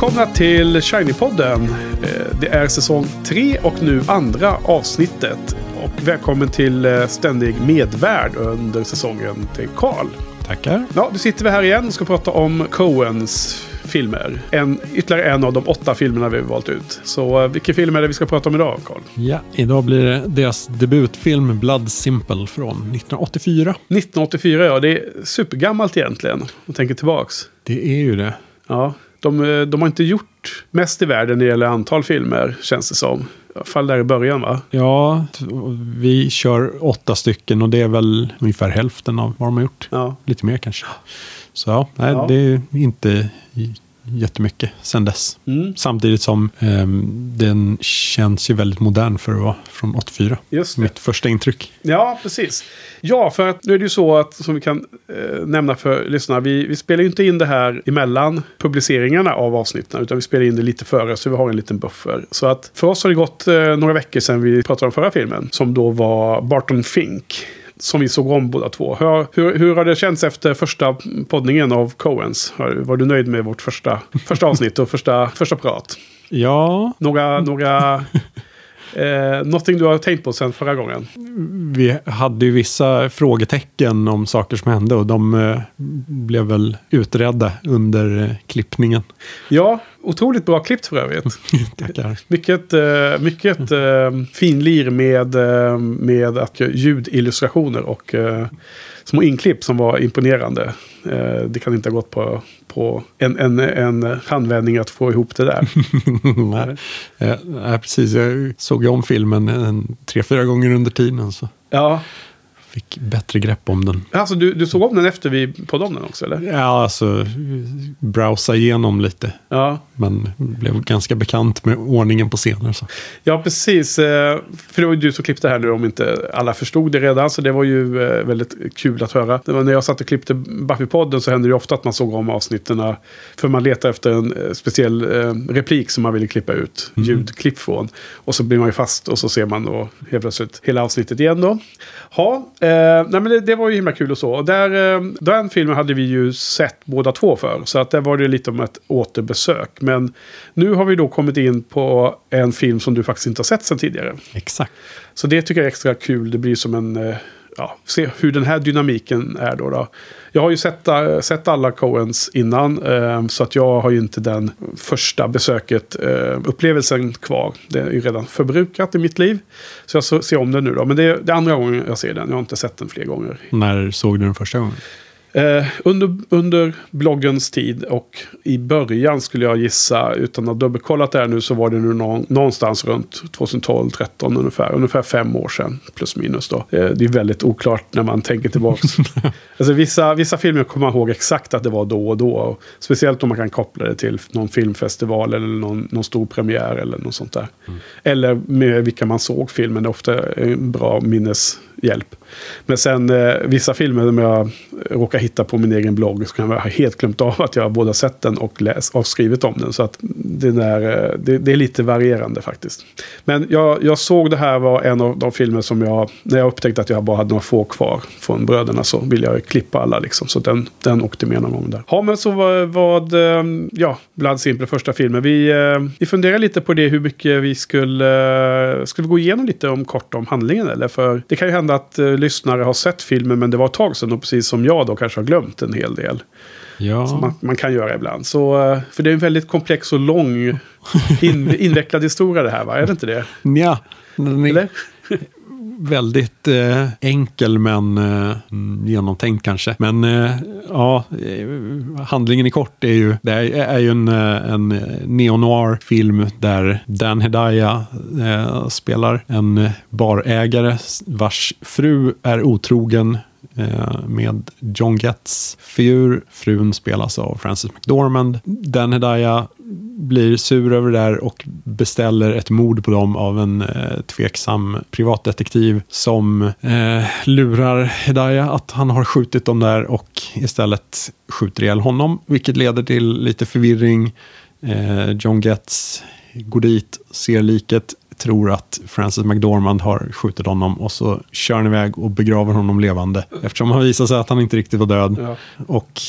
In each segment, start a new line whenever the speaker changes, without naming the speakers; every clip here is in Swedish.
Välkomna till Shiny-podden. Eh, Det är säsong 3 och nu andra avsnittet. Och välkommen till eh, ständig medvärd under säsongen till Karl.
Tackar.
Ja, nu sitter vi här igen och ska prata om Coens filmer. En, ytterligare en av de åtta filmerna vi har valt ut. Så eh, vilken film är det vi ska prata om idag, Karl?
Ja, idag blir det deras debutfilm Blood Simple från 1984.
1984, ja. Det är supergammalt egentligen. Om tänker tillbaks.
Det är ju det.
Ja, de, eh, de har inte gjort mest i världen när det gäller antal filmer, känns det som. I alla fall där i början, va?
Ja, vi kör åtta stycken och det är väl ungefär hälften av vad de har gjort.
Ja.
Lite mer kanske. Så ja, nej,
Ja.
det är inte jättemycket sen dess.
Mm.
Samtidigt som ehm, den känns ju väldigt modern för att vara från 84.
Just det.
Mitt första intryck.
Ja, precis. Ja, för att nu är det ju så att, som vi kan eh, nämna för lyssnarna, vi, vi spelar ju inte in det här emellan publiceringarna av avsnitten, utan vi spelar in det lite före, så vi har en liten buffer. Så att för oss har det gått eh, några veckor sedan vi pratade om förra filmen, som då var Barton Fink. Som vi såg om båda två. Hur, hur, hur har det känts efter första poddningen av Coens? Var du nöjd med vårt första, första avsnitt och första, första prat?
Ja,
Några, några, eh, någonting du har tänkt på sen förra gången?
vi hade ju vissa frågetecken om saker som hände och de eh, blev väl utredda under eh, klippningen.
Ja, otroligt bra klippt för övrigt.
Tackar.
Mycket, eh, mycket eh, finlir med, eh, med att ljudillustrationer och eh, små inklipp som var imponerande. Eh, det kan inte ha gått på, på en, en, en handvändning att få ihop det där.
nej. Eh, nej, precis. Jag såg ju om filmen en, tre, fyra gånger under tiden så
Ja,
fick bättre grepp om den.
alltså du, du såg om den efter vi poddade om den också eller?
Ja, alltså browsa igenom lite.
Ja,
Men blev ganska bekant med ordningen på scener. Så.
ja precis. eh, För det var ju du som klippte här nu om inte alla förstod det redan. Så det var ju eh, väldigt kul att höra. När jag satt och klippte Buffy-podden så hände det ju ofta att man såg om avsnitten. För man letar efter en eh, speciell replik som man ville klippa ut ljudklipp från. Och så blir man ju fast och så ser man då helt plötsligt hela avsnittet igen då. Ja, eh, nej men det, det var ju himla kul och så. Och där, eh, den filmen hade vi ju sett båda två för. Så att där var det lite om ett återbesök. Men nu har vi då kommit in på en film som du faktiskt inte har sett sedan tidigare.
Exakt.
Så det tycker jag är extra kul. Det blir som en... eh, Ja, se hur den här dynamiken är då. då. Jag har ju sett, eh, sett alla Coens innan. eh, Så att jag har ju inte den första besöket, eh, upplevelsen kvar. Det är ju redan förbrukat i mitt liv. Så jag ser om den nu då. Men det är, det är andra gången jag ser den. Jag har inte sett den fler gånger.
När såg du den första gången?
Eh, under, under bloggens tid och i början skulle jag gissa, utan att ha dubbelkollat det här nu, så var det nu nå- någonstans runt 2012-13 ungefär. Ungefär fem år sedan, plus minus då. Eh, det är väldigt oklart när man tänker tillbaka. alltså, vissa, vissa filmer kommer man ihåg exakt att det var då och då. Och speciellt om man kan koppla det till någon filmfestival eller någon, någon stor premiär eller något sånt där. Eller med vilka man såg filmen, det är ofta en bra minneshjälp. Men sen eh, vissa filmer som jag råkar hittar på min egen blogg så kan jag ha helt glömt av att jag både har sett den och, läst, och skrivit om den. Så att det, där, eh, det, det är lite varierande faktiskt. Men jag, jag såg det här var en av de filmer som jag, när jag upptäckte att jag bara hade några få kvar från bröderna så ville jag klippa alla liksom. Så den, den åkte med någon gång där. Ja men så vad, vad eh, ja, Blood Simple första filmen. Vi, eh, vi funderar lite på det hur mycket vi skulle, skulle vi gå igenom lite om kort om handlingen eller? För det kan ju hända att lyssnare har sett filmen men det var ett tag sedan och precis som jag då kanske har glömt en hel del.
Ja,
Som man, man kan göra ibland. Så, eh, för det är en väldigt komplex och lång in, invecklad historia det här va? Är det inte det?
ja
Eller?
väldigt eh, enkel men eh, mm, genomtänkt kanske. Men eh, ja, eh, handlingen i kort är ju, det är, är ju en, eh, en neo-noir-film där Dan Hedaya spelar en barägare vars fru är otrogen Eh, med John Getz figur. Frun spelas av Frances McDormand. Den Hedaya blir sur över det där och beställer ett mord på dem av en eh, tveksam privatdetektiv som eh, lurar Hedaya att han har skjutit dem där och istället skjuter ihjäl honom. Vilket leder till lite förvirring. Eh, John Getz går dit, ser liket, tror att Francis McDormand har skjutit honom och så kör han iväg och begraver honom levande. Eftersom han visar sig att han inte riktigt var död.
Ja.
Och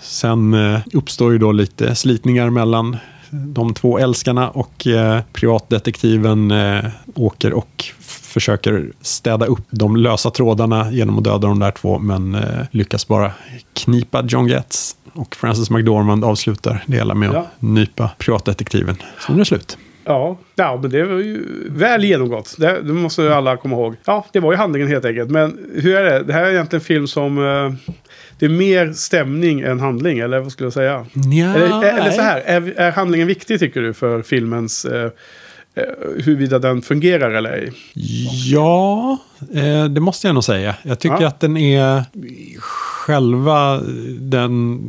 sen eh, uppstår ju då lite slitningar mellan de två älskarna och eh, privatdetektiven eh, åker och försöker städa upp de lösa trådarna genom att döda de där två, men eh, lyckas bara knipa John Getz. Och Francis McDormand avslutar det hela med att
Ja.
nypa privatdetektiven. Så nu är det slut.
Ja, ja, men det var ju väl genomgått. Det, det måste ju alla komma ihåg. Ja, det var ju handlingen helt enkelt. Men hur är det? Det här är egentligen en film som... Eh, det är mer stämning än handling, eller vad skulle jag säga?
Ja,
Eller, eller så här, är, är handlingen viktig tycker du för filmens... Eh, eh, huruvida den fungerar eller ej?
Ja, eh, det måste jag nog säga. Jag tycker
Ja.
att den är själva den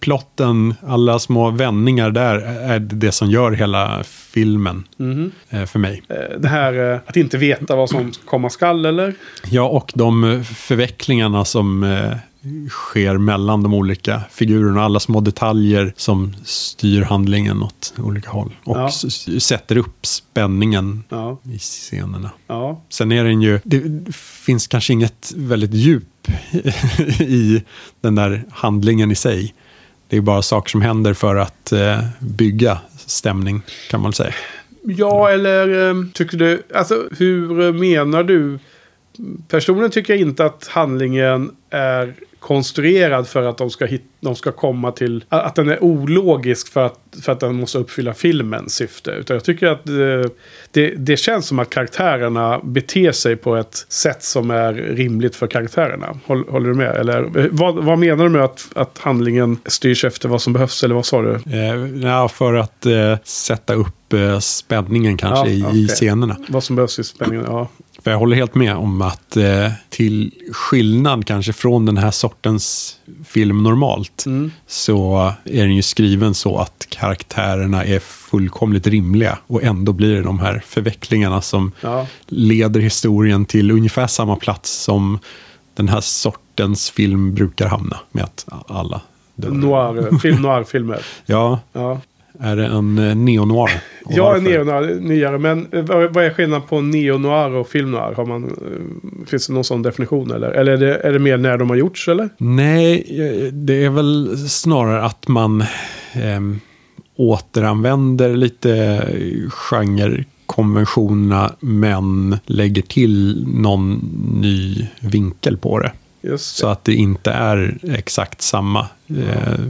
plotten, alla små vändningar där, är det som gör hela filmen eh, för mig.
Det här att inte veta vad som komma skall, eller?
Ja, och de förvecklingarna som sker mellan de olika figurerna. Alla små detaljer som styr handlingen åt olika håll. Och
Ja.
sätter upp spänningen
Ja,
i scenerna.
ja.
Sen är den ju, det finns kanske inget väldigt djup i den där handlingen i sig. Det är bara saker som händer för att eh, bygga stämning, kan man säga.
Ja, eller eh, tycker du... Alltså, hur menar du? Personligen tycker jag inte att handlingen är konstruerad för att de ska, hit, de ska komma till... Att den är ologisk för att, för att den måste uppfylla filmens syfte. Utan jag tycker att eh, det, det känns som att karaktärerna beter sig på ett sätt som är rimligt för karaktärerna. Håll, håller du med? Eller eh, vad, vad menar du med att, att handlingen styrs efter vad som behövs? Eller vad sa du?
Eh, ja, för att eh, sätta upp eh, spänningen kanske
Ja,
i,
okej.
i scenerna.
Vad som behövs i spänningen? Ja.
För jag håller helt med om att eh, till skillnad kanske från den här sortens film normalt
Mm.
så är den ju skriven så att karaktärerna är fullkomligt rimliga och ändå blir det de här förvecklingarna som
Ja.
leder historien till ungefär samma plats som den här sortens film brukar hamna med att alla dör.
Noir, film noir-filmer.
Ja,
Ja,
är det en eh, neo-noir?
Ja
varför?
neo-noir, nyare. Men eh, vad är skillnaden på neo-noir och film noir? Har man, eh, finns det någon sån definition eller? Eller är det, är det mer när de har gjorts eller?
Nej, eh, det är väl snarare att man ehm, återanvänder lite genrekonventionerna men lägger till någon ny vinkel på det.
Just
Så
det.
att det inte är exakt samma eh,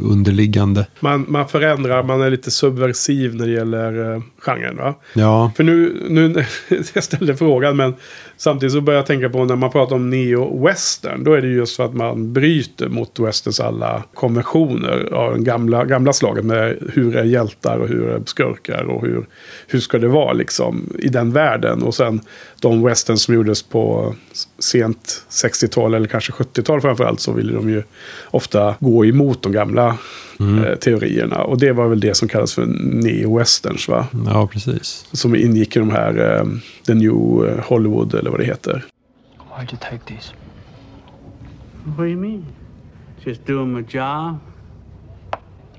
underliggande.
Man, man förändrar, man är lite subversiv när det gäller eh, genren va?
Ja,
För nu, nu jag ställde frågan men samtidigt så börjar jag tänka på när man pratar om neo-western. Då är det just för att man bryter mot westerns alla konventioner av den gamla, gamla slaget med hur är hjältar och hur är skurkar och hur, hur ska det vara liksom i den världen. Och sen de westerns som gjordes på sent 60-tal eller kanske 70-tal framförallt så ville de ju ofta gå emot de gamla eh, teorierna. Och det var väl det som kallas för neo-westerns va?
ja precis.
Som ingick i de här eh, The New eh, Hollywood eller vad det heter.
Why'd you take these?
What do you mean? Just doing my job?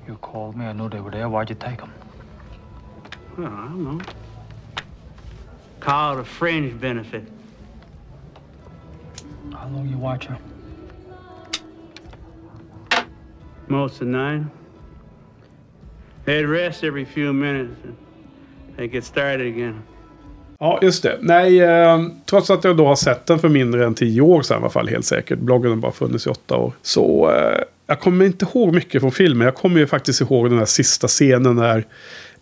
You called me. I knew they were there. Why'd you take them?
Well, I don't know. Call it a fringe benefit.
How long you watch her?
Most of the night. They'd rest every few minutes and they'd get started again.
Ja, just det. Nej, eh, trots att jag då har sett den för mindre än tio år sedan i alla fall, helt säkert. Bloggen har bara funnits i åtta år. Så eh, jag kommer inte ihåg mycket från filmen. Jag kommer ju faktiskt ihåg den här sista scenen när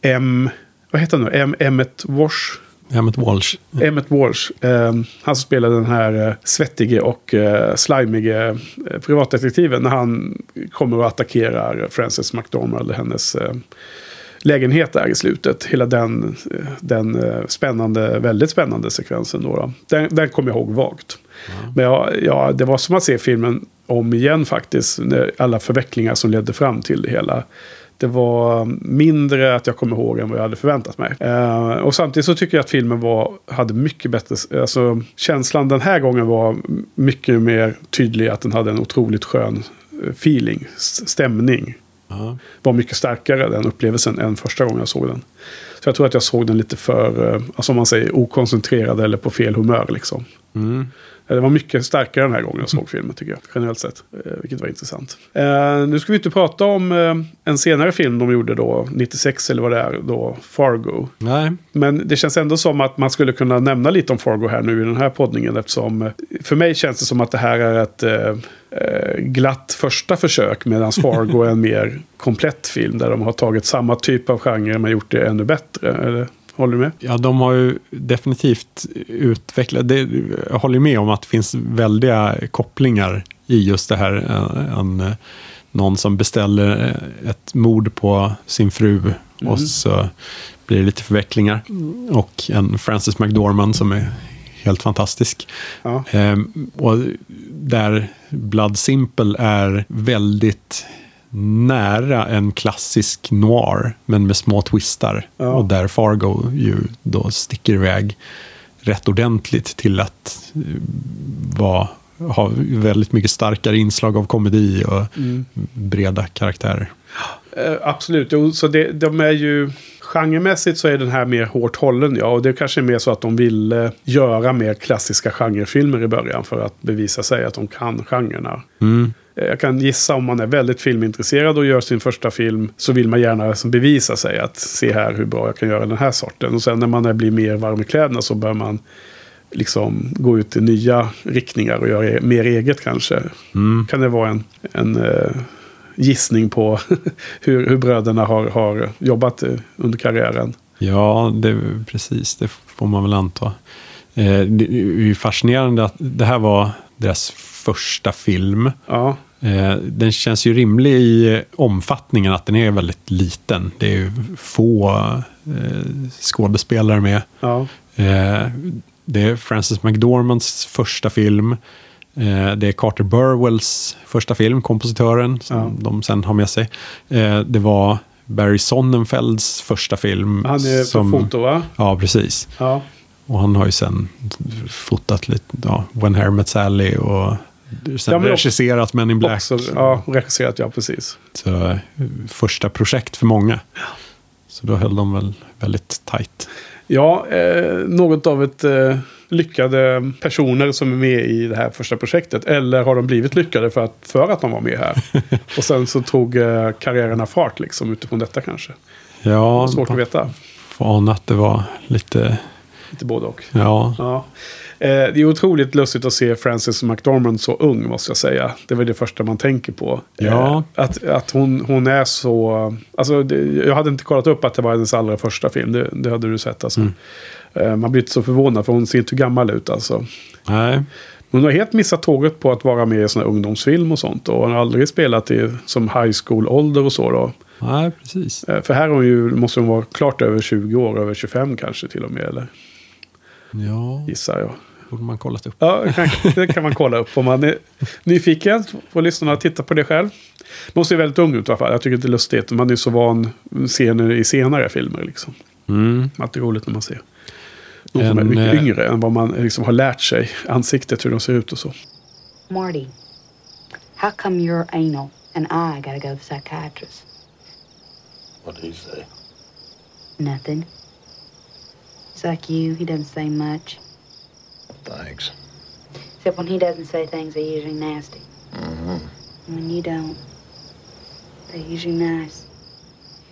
M... Vad heter han nu? M. Emmet Wash.
Emmet Walsh.
Emmet Walsh. Eh, han spelar den här eh, svettige och eh, slimige eh, privatdetektiven. När han kommer och attackerar Frances McDormand, hennes eh, lägenhet där i slutet. Hela den, eh, den eh, spännande, väldigt spännande sekvensen. Då, då. Den, den kommer jag ihåg vagt. Men ja, ja, det var som att se filmen om igen faktiskt. Alla förvecklingar som ledde fram till det hela. Det var mindre att jag kommer ihåg än vad jag hade förväntat mig. Eh, och samtidigt så tycker jag att filmen var, hade mycket bättre... Alltså, känslan den här gången var mycket mer tydlig. Att den hade en otroligt skön eh, feeling, stämning
Ja.
var mycket starkare den upplevelsen än första gången jag såg den. Så jag tror att jag såg den lite för, eh, alltså om man säger okoncentrerad eller på fel humör liksom. Eh, Det var mycket starkare den här gången jag såg filmen tycker jag. Generellt sett. Eh, vilket var intressant. Eh, nu ska vi inte prata om eh, en senare film de gjorde då. 96 eller vad det är. Då Fargo.
Nej,
Men det känns ändå som att man skulle kunna nämna lite om Fargo här nu i den här poddningen. Eftersom eh, för mig känns det som att det här är ett eh, eh, glatt första försök. Medan Fargo är en mer komplett film. Där de har tagit samma typ av genre men gjort det ännu bättre. Håller du med?
Ja, de har ju definitivt utvecklat, det, jag håller med om att det finns väldiga kopplingar i just det här. En, en, någon som beställer ett mord på sin fru och så blir det lite förvecklingar. Och en Frances McDormand som är helt fantastisk.
Ja.
Ehm, och där Blood Simple är väldigt nära en klassisk noir, men med små twistar.
Ja.
Och där Fargo ju då sticker iväg rätt ordentligt till att eh, vara, ha väldigt mycket starkare inslag av komedi och breda karaktärer.
Eh, absolut, så det, de är ju... Genremässigt så är den här mer hårt hållen, ja. Och det kanske är mer så att de ville göra mer klassiska genrefilmer i början för att bevisa sig att de kan genrerna. Eh, Jag kan gissa om man är väldigt filmintresserad och gör sin första film så vill man gärna bevisa sig att se här hur bra jag kan göra den här sorten. Och sen när man blir mer varm i kläderna så bör man liksom gå ut i nya riktningar och göra e- mer eget kanske. Kan det vara en, en eh, gissning på hur, hur bröderna har, har jobbat eh, under karriären?
Ja, det, precis. Det får man väl anta. Eh, det är ju fascinerande att det här var deras första film.
Ja,
Eh, den känns ju rimlig i omfattningen att den är väldigt liten. Det är ju få eh, skådespelare med.
ja,
Eh, det är Frances McDormands första film. Det är Carter Burwells första film, kompositören, som
Ja.
de sen har med sig. Det var Barry Sonnenfelds första film.
han är
som,
på foto va?
Ja, precis.
Ja,
Och han har ju sen fotat lite, ja, When Harry Met Sally och sen
Ja, men
regisserat Men in Black.
också, ja, regisserat, ja precis.
Så, eh, första projekt för många. Så då höll de väl väldigt tajt.
Ja, eh, något av ett eh, lyckade personer som är med i det här första projektet. Eller har de blivit lyckade för att, för att de var med här? Och sen så tog eh, karriärerna fart liksom utifrån detta kanske.
Ja,
Svårt att veta.
Får ana att det var lite,
Lite både och.
ja,
Ja. Eh, det är otroligt lustigt att se Frances McDormand så ung måste jag säga. Det var det första man tänker på.
Ja.
Eh, att att hon, hon är så... Alltså, det, jag hade inte kollat upp att det var hennes allra första film. Det, det hade du sett alltså. Eh, man blir inte så förvånad för hon ser inte gammal ut alltså.
nej,
Hon har helt missat tåget på att vara med i sån här ungdomsfilm och sånt. Och hon har aldrig spelat i, som high school-ålder och så då.
nej, precis.
För här är hon ju, måste hon vara klart över 20 år, över 25 kanske till och med. Eller
Ja,
gissar jag.
Borde man kollat upp.
Ja, det kan, man kolla upp om man är nyfiken. Får lyssnarna titta på det själv. Hon ser väldigt ung ut i alla fall. Jag tycker det är lustigt. Man är så van scener i senare filmer liksom.
Mm.
Att det är roligt när man ser. Någon som är mycket
eh,
yngre än vad man liksom har lärt sig. Ansiktet, hur de ser ut och så.
Marty, how come you're anal and I gotta go to the psychiatrist?
What did he say?
Nothing. It's like you, he doesn't say much.
Thanks.
Except when he doesn't say things, they're usually nasty.
Mm-hmm.
When you don't, they're usually nice.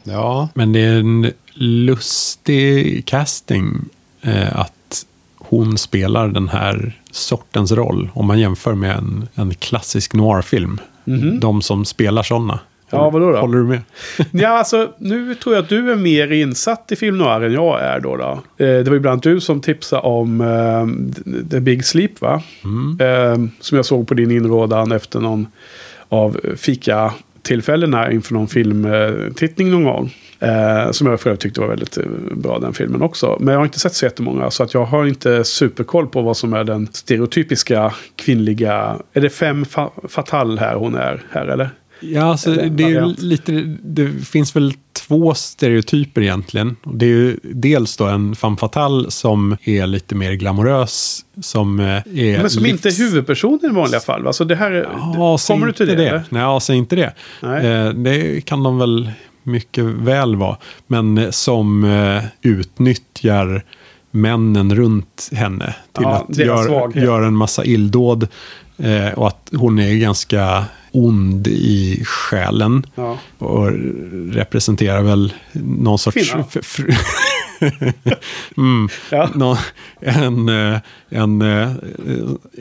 Ja, men det är en lustig casting eh, att hon spelar den här sortens roll. Om man jämför med en, en klassisk noirfilm. De som spelar sådana.
Ja, vadå då?
Håller du med?
Ja, alltså, nu tror jag att du är mer insatt i film noir än jag är då. då. Eh, det var ju bland annat du som tipsade om eh, The Big Sleep, va? Eh, som jag såg på din inrådan efter någon av fika-tillfällena inför någon filmtittning någon gång. Eh, som jag för övrigt tyckte var väldigt bra, den filmen också. Men jag har inte sett så jättemånga, så att jag har inte superkoll på vad som är den stereotypiska kvinnliga... Är det fem fa fatal här hon är, här eller?
Ja, alltså, det, är lite, det finns väl två stereotyper egentligen. Det är ju dels då en femme fatale som är lite mer glamorös. Som eh, är
Men som inte är
livs-
huvudpersonen i vanliga fall. Alltså det här, är-
Ja,
kommer du till det?
inte
eller?
Nej, säg inte det. Eh, det kan de väl mycket väl vara. Men eh, som eh, utnyttjar männen runt henne till
Ja,
att göra gör en massa illdåd. Eh, och att hon är ganska ond i själen.
Ja.
Och representerar väl någon sorts... Mm,
Ja.
nå- en eh, en eh,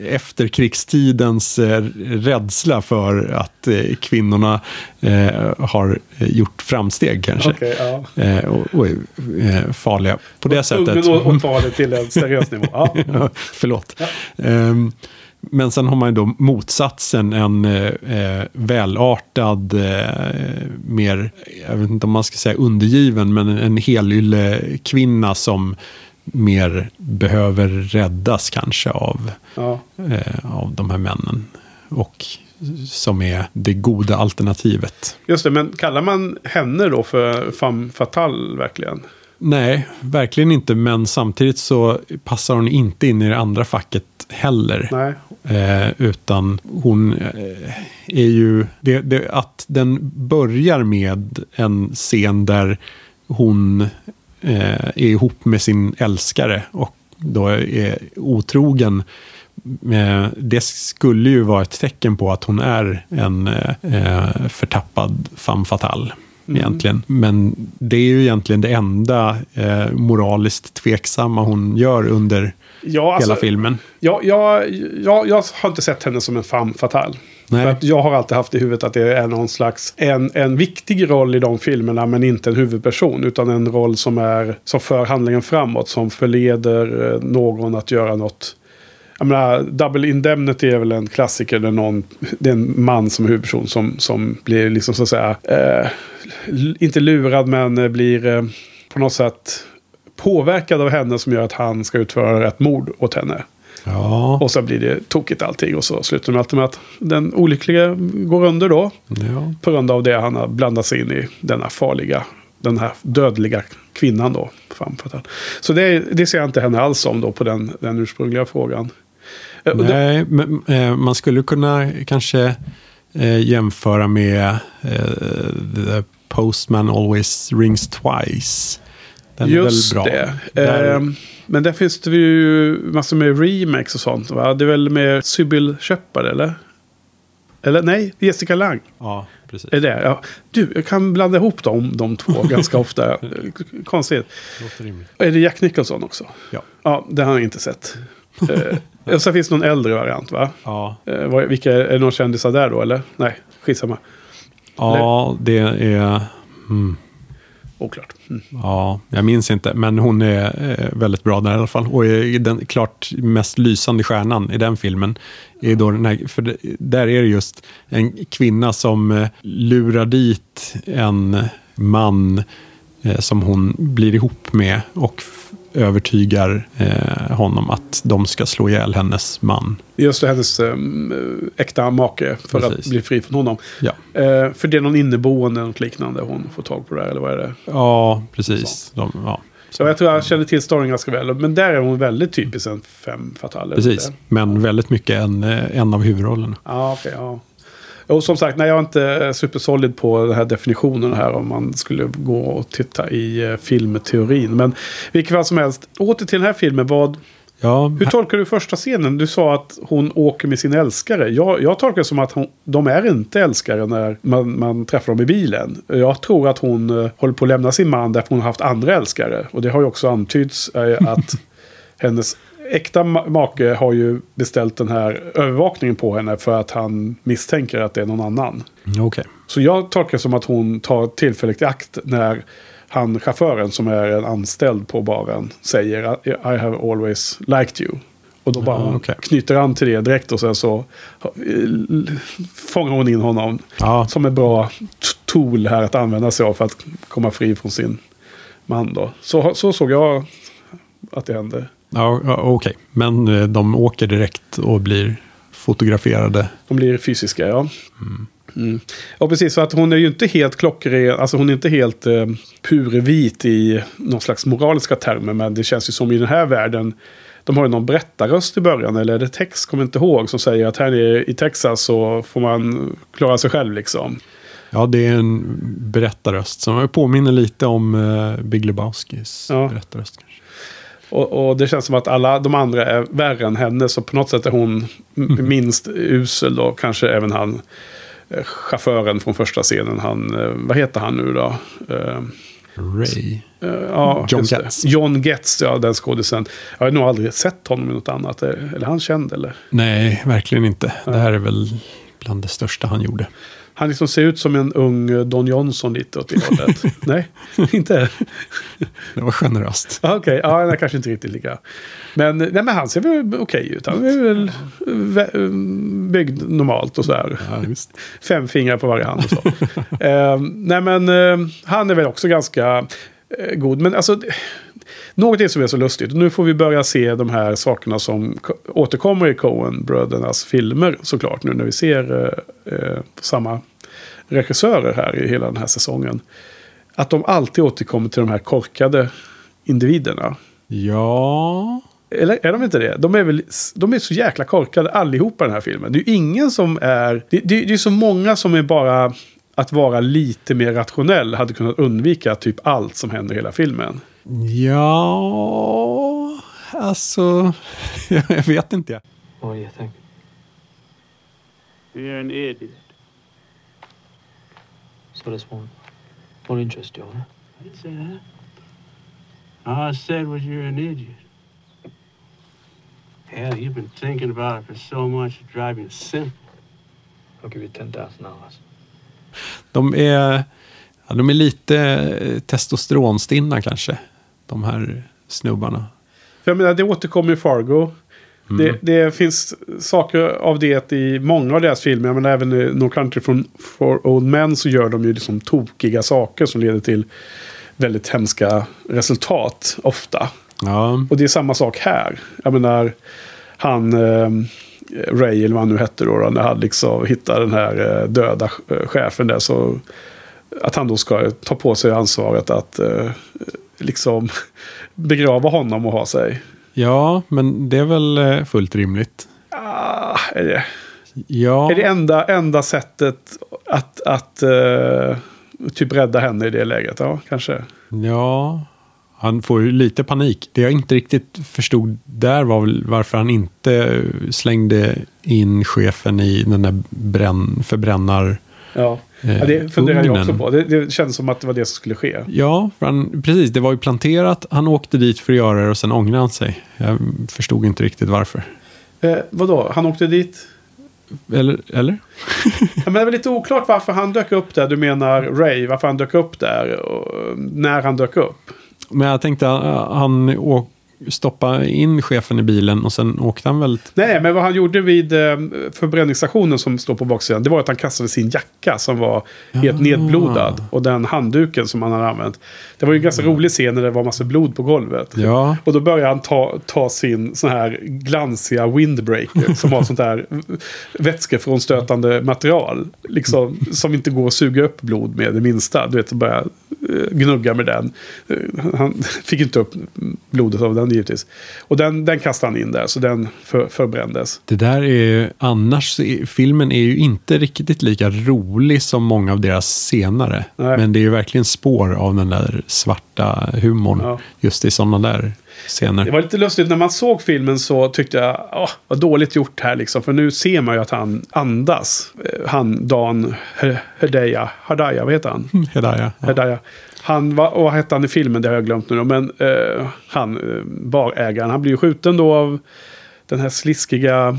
efterkrigstidens eh, rädsla för att kvinnorna har gjort framsteg kanske.
Okej, ja.
Och, och är farliga på det sättet.
Men att ta det till en seriös nivå. Ja.
Ja, Förlåt. Men sen har man ju då motsatsen, en eh, eh, välartad, eh, mer, jag vet inte om man ska säga undergiven, men en helylle kvinna som mer behöver räddas kanske av,
Ja.
eh, av de här männen. Och som är det goda alternativet.
Just det, men kallar man henne då för femme fatale verkligen?
Nej, verkligen inte. Men samtidigt så passar hon inte in i det andra facket heller.
Nej.
Eh, utan hon eh, är ju... Det, det, att den börjar med en scen där hon eh, är ihop med sin älskare och då är otrogen. Eh, det skulle ju vara ett tecken på att hon är en eh, förtappad femme fatale. Egentligen. Men det är ju egentligen det enda eh, moraliskt tveksamma hon gör under
Ja, alltså,
hela filmen.
Jag, jag, jag, jag har inte sett henne som en femme fatale.
Nej.
För att jag har alltid haft i huvudet att det är någon slags en, en viktig roll i de filmerna men inte en huvudperson. Utan en roll som, är, som för handlingen framåt. Som förleder eh, någon att göra något. Jag menar, Double Indemnity är väl en klassiker där någon, det är en man som är huvudperson som, som blir liksom så att säga, eh, inte lurad men eh, blir eh, på något sätt påverkad av henne som gör att han ska utföra ett mord åt henne.
Ja,
Och så blir det tokigt allting och så slutar det med att den olyckliga går under då.
ja.
På grund av det han har blandat sig in i denna farliga, den här dödliga kvinnan då. Så det, det ser jag inte henne alls om då på den, den ursprungliga frågan. Eh,
Nej, men, eh, man skulle kunna kanske eh, jämföra med The Postman Always Rings Twice. Den
Just
är väl bra.
det.
Där,
Ehm, men där finns det ju massor med remakes och sånt va? Det är väl med Sybil Shepard eller? Eller nej, Jessica Lang.
ja, precis.
Är det? Ja. Du, jag kan blanda ihop dem, de två ganska ofta. Konstigt.
Låter rimligt.
Är det Jack Nicholson också?
Ja.
Ja, det har jag inte sett. Eh, och så finns det någon äldre variant va?
Ja.
Eh, vad- vilka, är det några kändisar där då eller? Nej, skitsamma.
ja, det är... Mm,
Oklart. Mm.
ja, jag minns inte. Men hon är eh, väldigt bra där i alla fall. Och är den klart mest lysande stjärnan i den filmen. Är då den här, för där är det just en kvinna som eh, lurar dit en man eh, som hon blir ihop med och övertygar eh, honom att de ska slå ihjäl hennes man.
Just det, hennes um, äkta make för
Precis.
att bli fri från honom.
Ja,
Eh, för det är någon inneboende eller något liknande hon får tag på där, eller vad är det?
ja precis. De, ja.
Så jag tror jag känner till storyn ganska väl. Men där är hon väldigt typisk en fem fatale.
Precis, men väldigt mycket en, eh, en av huvudrollerna.
Ja, okej. ja. Och som sagt, nej, jag är inte supersolid på den här definitionen här om man skulle gå och titta i eh, filmteorin. Men vilket fall som helst, åter till den här filmen. Vad,
Ja,
hur tolkar du första scenen? Du sa att hon åker med sin älskare. Jag, jag tolkar det som att hon, de är inte älskare när man, man träffar dem i bilen. Jag tror att hon eh, håller på att lämna sin man därför hon har haft andra älskare. Och det har ju också antytts eh, att hennes äkta ma- make har ju beställt den här övervakningen på henne för att han misstänker att det är någon annan.
okej.
Så jag tolkar det som att hon tar tillfället i akt när han, chauffören som är en anställd på baren, säger I have always liked you. Och då bara hon
okej.
knyter an till det direkt och sen så fångar hon in honom
Ja,
som ett bra tool här att använda sig av för att komma fri från sin man då. Så, så såg jag att det hände.
Ja, okej. Men eh, de åker direkt och blir fotograferade.
De blir fysiska, ja. Mm. Ja, precis. Så att hon är ju inte helt klockren. Alltså hon är inte helt eh, purvit i någon slags moraliska termer. Men det känns ju som i den här världen. De har ju någon berättarröst i början. Eller är det text, kommer inte ihåg. Som säger att här nere i Texas så får man klara sig själv liksom.
Ja, det är en berättarröst som påminner lite om uh, Big Lebowskis
Ja.
berättarröst. Kanske.
Och, och det känns som att alla de andra är värre än henne. Så på något sätt är hon m- minst usel då. Kanske även han eh, chauffören från första scenen. Han, eh, vad heter han nu då? Eh,
Ray.
ja,
John. Getz.
John Getz, ja den skådisen. Jag har nog aldrig sett honom i något annat. Är, han känd eller?
Nej, verkligen inte. Det här är väl bland det största han gjorde.
Han liksom ser ut som en ung eh, Don Johnson lite åt det hållet. Nej, inte?
Det var generöst.
Ah, Okej, ja, han är kanske inte riktigt lika. Men, nej, men han ser väl okej ut. Han är väl vä- byggd normalt och sådär.
Ja.
Fem fingrar på varje hand och så. eh, nej men eh, han är väl också ganska god. Men alltså, någonting som är så lustigt. Nu får vi börja se de här sakerna som ko- återkommer i Coen-brödernas filmer såklart. Nu när vi ser eh, eh, samma regissörer här i hela den här säsongen. Att de alltid återkommer till de här korkade individerna.
Ja,
Eller är de inte det? De är väl de är så jäkla korkade allihopa i den här filmen. Det är ju ingen som är... Det, det, det är så många som är bara... Att vara lite mer rationell hade kunnat undvika typ allt som händer i hela filmen.
ja, alltså, jag vet inte.
What do you think?
You're an idiot.
So this won't, won't interest you, huh?
I didn't say that. All I said was you're an idiot. Hell, you've been thinking about it for so much, it's driving you simple.
I'll give you ten thousand dollars.
De är, ja, de är lite eh, testosteronstinna kanske, de här snubbarna.
För jag menar, det återkommer i Fargo. Det, det finns saker av det i många av deras filmer. Jag menar, även i No Country for, for Old Men så gör de ju liksom tokiga saker som leder till väldigt hemska resultat ofta.
Ja,
Och det är samma sak här. Jag menar, han, eh, Ray eller vad han nu hette då, när han liksom hittar den här eh, döda eh, chefen där. Så att han då ska ta på sig ansvaret att eh, liksom begrava honom och ha sig.
ja, men det är väl eh, fullt rimligt.
Ah, är det,
Ja,
är det enda, enda sättet att, att eh, typ rädda henne i det läget? Ja, kanske.
ja, han får ju lite panik. Det jag inte riktigt förstod där var väl varför han inte slängde in chefen i den där bränn, förbrännare
Ja,
Eh,
ja det funderar jag också på. Det, det kändes som att det var det som skulle ske.
Ja, för han, precis. Det var ju planterat. Han åkte dit för att göra det och sen ångrade han sig. Jag förstod inte riktigt varför.
Eh, vadå, han åkte dit?
Eller? eller?
Ja, men det är väl lite oklart varför han dök upp där. Du menar Ray, varför han dök upp där och när han dök upp.
Men jag tänkte att han å- stoppa in chefen i bilen och sen åkte han väl...
Nej, men vad han gjorde vid eh, förbränningsstationen som står på baksidan. Det var att han kastade sin jacka som var helt nedblodad. Och den handduken som han hade använt. Det var ju en ganska rolig scen när det var massa blod på golvet.
Ja,
Och då börjar han ta, ta sin sån här glansiga windbreaker som har sånt här vätskefrånstötande material. Liksom, som inte går att suga upp blod med det minsta. Du vet, eh, gnugga med den. Eh, Han fick inte upp blodet av den givetvis. Och den, den kastade han in där, så den för, förbrändes.
det där är ju... Annars, filmen är ju inte riktigt lika rolig som många av deras senare.
Nej.
Men det är ju verkligen spår av den där svarta humorn.
Ja.
Just i sådana där scener.
Det var lite lustigt, när man såg filmen så tyckte jag, åh, vad dåligt gjort här liksom. För nu ser man ju att han andas. Eh, Han, Dan Hedaya, Hadaya, vad heter han?
Hedaya. Ja.
Hedaya. Han var, och vad hette han i filmen? Det har jag glömt nu då. Men eh, han, eh, barägaren, han blir ju skjuten då av den här sliskiga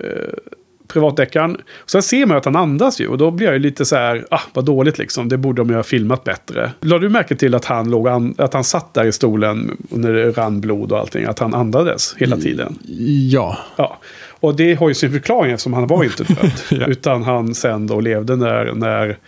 eh, privatdeckaren. Sen ser man att han andas ju. Och då blir jag ju lite så här, ah vad dåligt liksom. Det borde de ju ha filmat bättre. Lade du märke till att han, låg an, att han satt där i stolen när det rann blod och allting? Att han andades hela tiden?
ja.
Ja. Och det har ju sin förklaring eftersom han var inte död.
Ja.
Utan han sen då levde när, när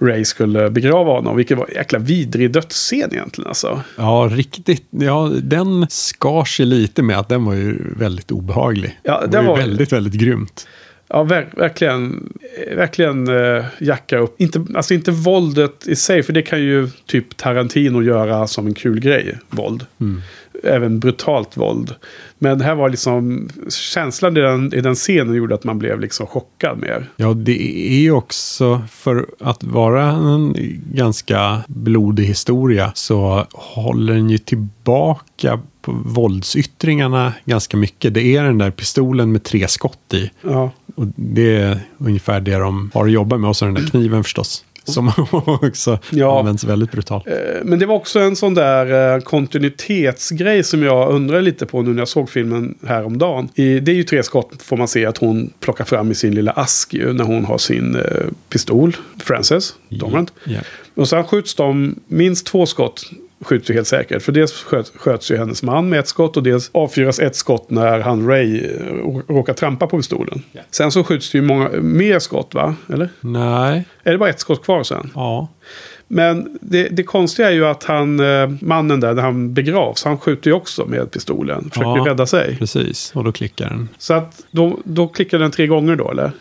Ray skulle begrava honom. Vilket var en jäkla vidrig dödsscen egentligen alltså.
Ja, riktigt. Ja, den skar sig lite med att den var ju väldigt obehaglig.
Ja,
det
den
var ju
var-
väldigt, väldigt grymt.
Ja, ver verkligen, verkligen eh, jacka upp. Inte, alltså inte våldet i sig, för det kan ju typ Tarantino göra som en kul grej, våld. Mm även brutalt våld. Men här var liksom känslan i den, i den scenen gjorde att man blev liksom chockad mer.
Ja, det är ju också för att vara en ganska blodig historia så håller den ju tillbaka på våldsyttringarna ganska mycket. Det är den där pistolen med tre skott i.
Ja.
Och det är ungefär det de har att jobba med. Och så den där kniven förstås. Som också
Ja.
används väldigt brutalt.
Eh, Men det var också en sån där eh, kontinuitetsgrej som jag undrar lite på nu när jag såg filmen häromdagen. I, det är ju tre skott får man se att hon plockar fram i sin lilla ask ju, när hon har sin eh, pistol, Frances, Dormant.
Ja.
Och sen skjuts de minst två skott skjuts ju helt säkert. För dels sköt, sköts ju hennes man med ett skott och dels avfyras ett skott när han Ray eh, rå- råkar trampa på pistolen. Sen så skjuts det ju många, mer skott va? Eller?
Nej,
Är det bara ett skott kvar sen?
ja.
Men det, det konstiga är ju att han, eh, mannen där, när han begravs, han skjuter ju också med pistolen. Försöker
Ja.
rädda sig.
Precis, och då klickar den.
Så att då, då klickar den tre gånger då, eller?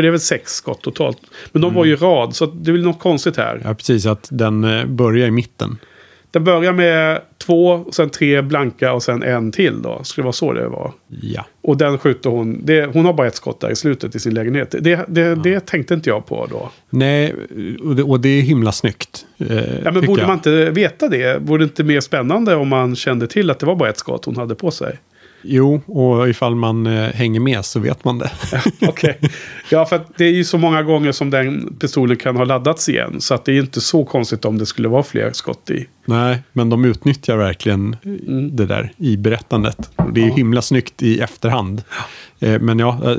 För det är väl sex skott totalt. Men de var ju i rad, så det är väl något konstigt här.
Ja, precis. Att den eh, börjar i mitten.
Det börjar med två, och sen tre blanka och sen en till då. Skulle det vara så det var?
Ja.
Och den skjuter hon. Det, hon har bara ett skott där i slutet i sin lägenhet. Det, det, det tänkte inte jag på då.
Nej, och det, och det är himla snyggt. Eh,
Ja, men borde
jag.
man inte veta det? Vore det inte mer spännande om man kände till att det var bara ett skott hon hade på sig?
Jo, och ifall man eh, hänger med så vet man det.
Okej. Ja, för det är ju så många gånger som den pistolen kan ha laddats igen. Så att det är inte så konstigt om det skulle vara fler skott i.
Nej, men de utnyttjar verkligen
Mm.
det där i berättandet. Det är himla snyggt i efterhand. Eh, Men ja, eh,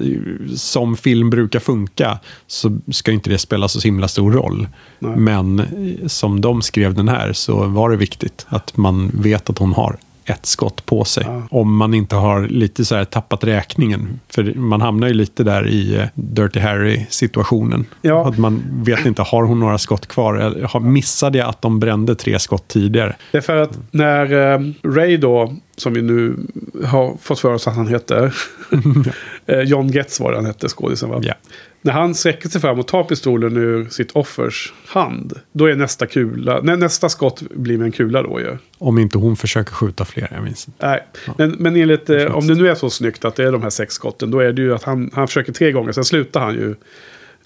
som film brukar funka så ska inte det spela så himla stor roll.
Nej.
Men som de skrev den här så var det viktigt att man vet att hon har ett skott på sig.
Ja.
Om man inte har lite så här tappat räkningen. För man hamnar ju lite där i eh, Dirty Harry-situationen.
Ja.
Att man vet inte, har hon några skott kvar? Missade jag att de brände tre skott tidigare?
Det är för att när eh, Ray då, som vi nu har fått för oss att han heter. eh, John Getz var det han hette, skådisen va?
Ja.
När han sträcker sig fram och tar pistolen ur sitt offers hand. Då är nästa kula, nej, nästa skott blir med en kula då ju.
Om inte hon försöker skjuta fler, jag minns inte.
Nej, men, men enligt, eh, om det nu är så snyggt att det är de här sex skotten. Då är det ju att han, han försöker tre gånger, sen slutar han ju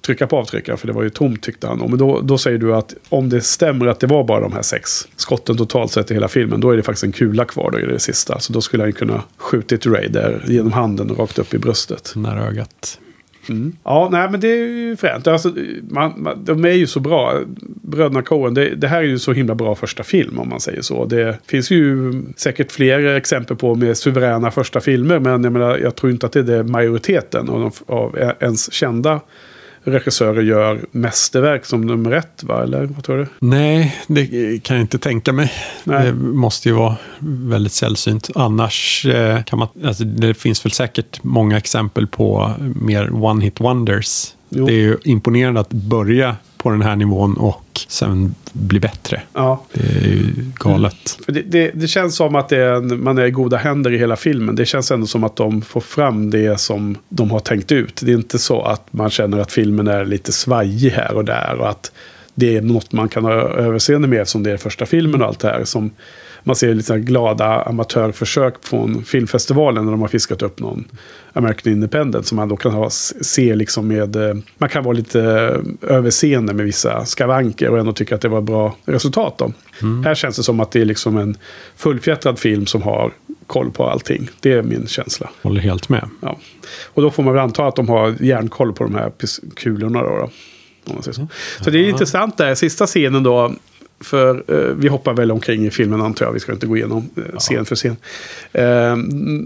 trycka på avtryckaren. För det var ju tomt tyckte han. Men då, då säger du att om det stämmer att det var bara de här sex skotten totalt sett i hela filmen. Då är det faktiskt en kula kvar då i det sista. Så då skulle han kunna skjutit Ray där genom handen och rakt upp i bröstet.
Nära ögat.
Ja, nej men det är ju fränt. Alltså, man, man, de är ju så bra. Bröderna Coen, det, det här är ju så himla bra första film om man säger så. Det finns ju säkert fler exempel på med suveräna första filmer. Men jag, menar, jag tror inte att det är det majoriteten av, de, av ens kända regissörer gör mästerverk som nummer ett. Va? Eller vad tror du?
Nej, det kan jag inte tänka mig.
Nej.
Det måste ju vara väldigt sällsynt. Annars eh, kan man... Alltså, det finns väl säkert många exempel på mer one-hit wonders.
Jo.
Det är ju imponerande att börja på den här nivån och sen bli bättre.
Ja,
Det är ju galet.
För det, det, det känns som att är en, man är i goda händer i hela filmen. Det känns ändå som att de får fram det som de har tänkt ut. Det är inte så att man känner att filmen är lite svajig här och där. Och att det är något man kan ha överseende med som det är första filmen och allt det här. Som man ser lite glada amatörförsök från filmfestivalen när de har fiskat upp någon American Independent. Som man då kan ha, se liksom med... eh, Man kan vara lite eh, överseende med vissa skavanker och ändå tycka att det var bra resultat. Då. Här känns det som att det är liksom en fullfjättrad film som har koll på allting. Det är min känsla.
Håller helt med.
Ja. Och då får man väl anta att de har järnkoll på de här kulorna. Då, då, så. så det är intressant där, sista scenen då. För eh, vi hoppar väl omkring i filmen antar jag. Vi ska inte gå igenom eh, scen för scen. Eh,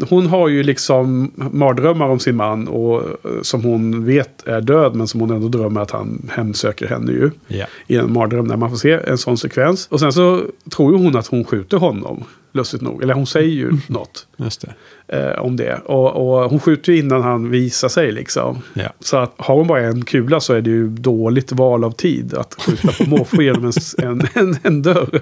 hon har ju liksom mardrömmar om sin man. Och, eh, som hon vet är död. Men som hon ändå drömmer att han hemsöker henne ju.
Ja.
I en mardröm när man får se en sån sekvens. Och sen så tror ju hon att hon skjuter honom. Lustigt nog. Eller hon säger ju något
Just det.
eh, om det. Och, och hon skjuter ju innan han visar sig liksom.
Ja.
Så att har hon bara en kula så är det ju dåligt val av tid att skjuta på måfå genom en, en, en, en dörr.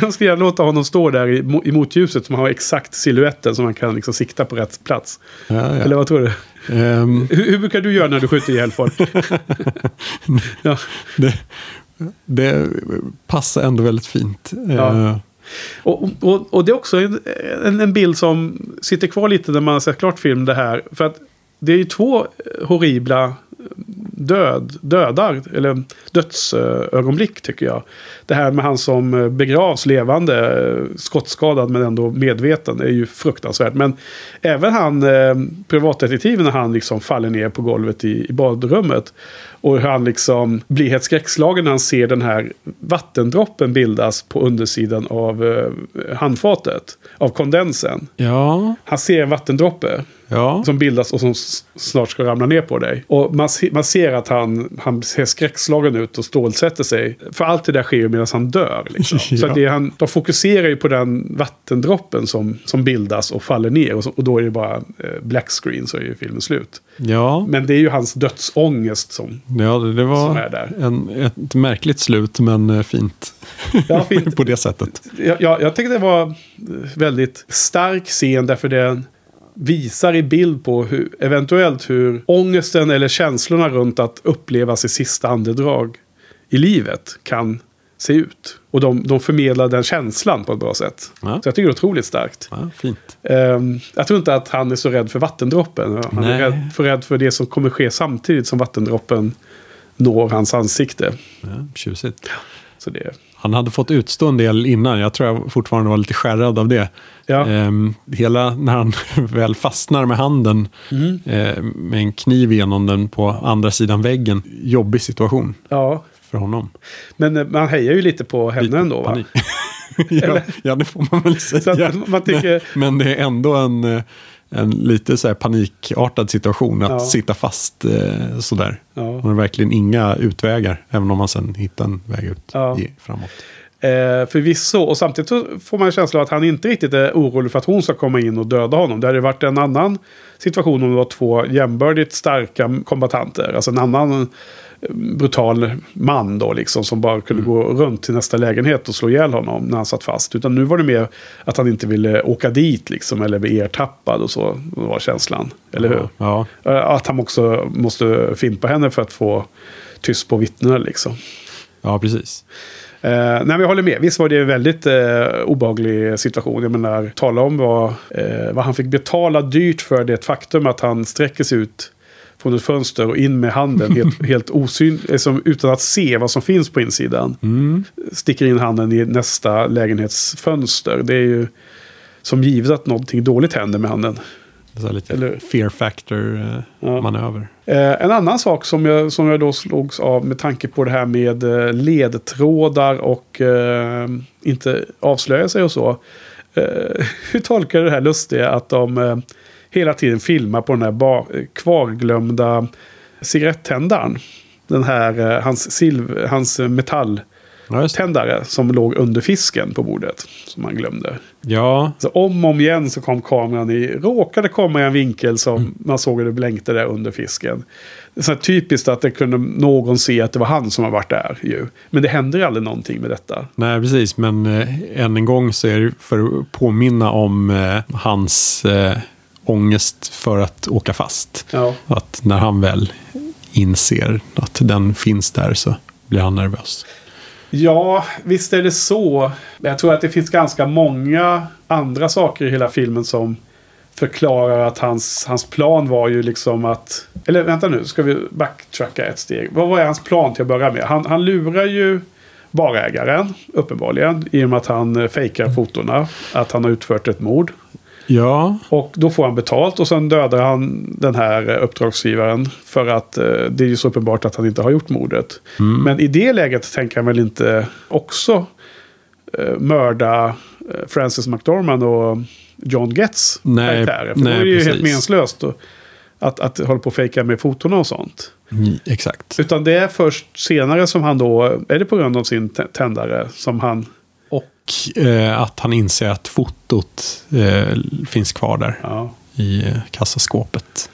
Jag skulle gärna låta honom stå där i, i motljuset som har exakt siluetten som man kan liksom sikta på rätt plats.
Ja, ja.
Eller vad tror du?
Ehm,
Hur, hur brukar du göra när du skjuter ihjäl folk? ja.
det, det passar ändå väldigt fint.
Ja. Och, och, och det är också en, en, en bild som sitter kvar lite när man har sett klart film det här. För att det är ju två horribla död, dödar, eller dödsögonblick tycker jag. Det här med han som begravs levande, skottskadad men ändå medveten, är ju fruktansvärt. Men även han, eh, privatdetektiven, när han liksom faller ner på golvet i, i badrummet. Och hur han liksom blir helt skräckslagen när han ser den här vattendroppen bildas på undersidan av eh, handfatet. Av kondensen.
ja,
Han ser en vattendroppe
ja.
som bildas och som snart ska ramla ner på dig. Och man, se- man ser att han, han ser skräckslagen ut och stålsätter sig. För allt det där sker ju medan han dör. Liksom. Så
Ja.
att det han, de fokuserar ju på den vattendroppen som, som bildas och faller ner. Och, så, och då är det bara eh, black screen så är ju filmen slut.
ja.
Men det är ju hans dödsångest som...
Ja, det, det
Som
var
är där.
En, ett märkligt slut, men eh, fint.
Ja, fint.
på det sättet.
Jag, jag, jag tyckte det var eh, väldigt stark scen därför den visar i bild på hur, eventuellt hur ångesten eller känslorna runt att uppleva sitt sista andedrag i livet kan se ut. Och de, de förmedlar den känslan på ett bra sätt.
Ja.
Så jag tycker det är otroligt starkt.
Ja, fint.
Ehm, jag tror inte att han är så rädd för vattendroppen. Han är
Nej.
rädd, för rädd för det som kommer ske samtidigt som vattendroppen når hans ansikte.
Ja, tjusigt.
Så det,
Han hade fått utstå en del innan. Jag tror jag fortfarande var lite skärrad av det.
ja.
Ehm, hela när han väl fastnar med handen
Mm.
eh, med en kniv genom den på andra sidan väggen. Jobbig situation
ja.
för honom.
Men eh, man hejar ju lite på henne
Lite
ändå va?
ja, ja, det får man väl säga.
Man tycker-
men, men det är ändå en, eh, en lite så panikartad situation att
Ja.
sitta fast eh, sådär.
Ja.
Man har verkligen inga utvägar, även om man sen hittar en väg ut
Ja.
i, framåt.
Eh, förvisso. Och samtidigt så får man en känsla av att han inte riktigt är orolig för att hon ska komma in och döda honom. Det hade varit en annan situation om det var två jämbördigt starka kombatanter. Alltså en annan brutal man då liksom som bara kunde gå runt till nästa lägenhet och slå ihjäl honom när han satt fast. Utan nu var det mer att han inte ville åka dit liksom eller bli ertappad och så var känslan. Eller hur?
Ja,
Eh, Att han också måste fimpa henne för att få tyst på vittnena liksom.
ja precis.
Eh, nej, men jag håller med. Visst var det en väldigt eh, obehaglig situation. Jag menar, tala om vad, eh, vad han fick betala dyrt för det faktum att han sträcker sig ut från ett fönster och in med handen helt, helt osyn, eh, som, utan att se vad som finns på insidan.
Mm.
Sticker in handen i nästa lägenhetsfönster. Det är ju som givet att någonting dåligt händer med handen.
Så lite
Eller-
fear factor eh,
Ja. Eh, en annan sak som jag, som jag då slogs av med tanke på det här med eh, ledtrådar och eh, inte avslöja sig och så. Eh, hur tolkar du det här lustiga att de eh, hela tiden filmar på den här kvarglömda cigarettändaren? Den här, eh, hans, silv, hans
just det.
som låg under fisken på bordet. Som han glömde.
ja,
Så om och om igen så kom kameran i, råkade komma i en vinkel som man såg hur det blänkte där under fisken. Så typiskt att det kunde någon se att det var han som har varit där ju. Men det händer aldrig någonting med detta.
nej precis. Men eh, än en gång så är det för att påminna om eh, hans eh, ångest för att åka fast.
Ja.
Att när han väl inser att den finns där så blir han nervös.
Ja, visst är det så. Jag tror att det finns ganska många andra saker i hela filmen som förklarar att hans, hans plan var ju liksom att... Eller vänta nu, ska vi backtracka ett steg. Vad var hans plan till att börja med? Han, han lurar ju barägaren, uppenbarligen, i och med att han eh, fejkar fotona. Att han har utfört ett mord.
Ja,
Och då får han betalt och sen dödar han den här eh, uppdragsgivaren. För att eh, det är ju så uppenbart att han inte har gjort mordet. Men i det läget tänker han väl inte också eh, mörda eh, Francis McDormand och John Getz
Nej,
karaktärer. För
nej,
då är det ju helt
precis.
meningslöst då, att, att hålla på och fejka med fotona och sånt.
mm, exakt.
Utan det är först senare som han då, är det på grund av sin tä- tändare, som han
Och eh, att han inser att fotot eh, finns kvar där
Ja.
i eh, kassaskåpet.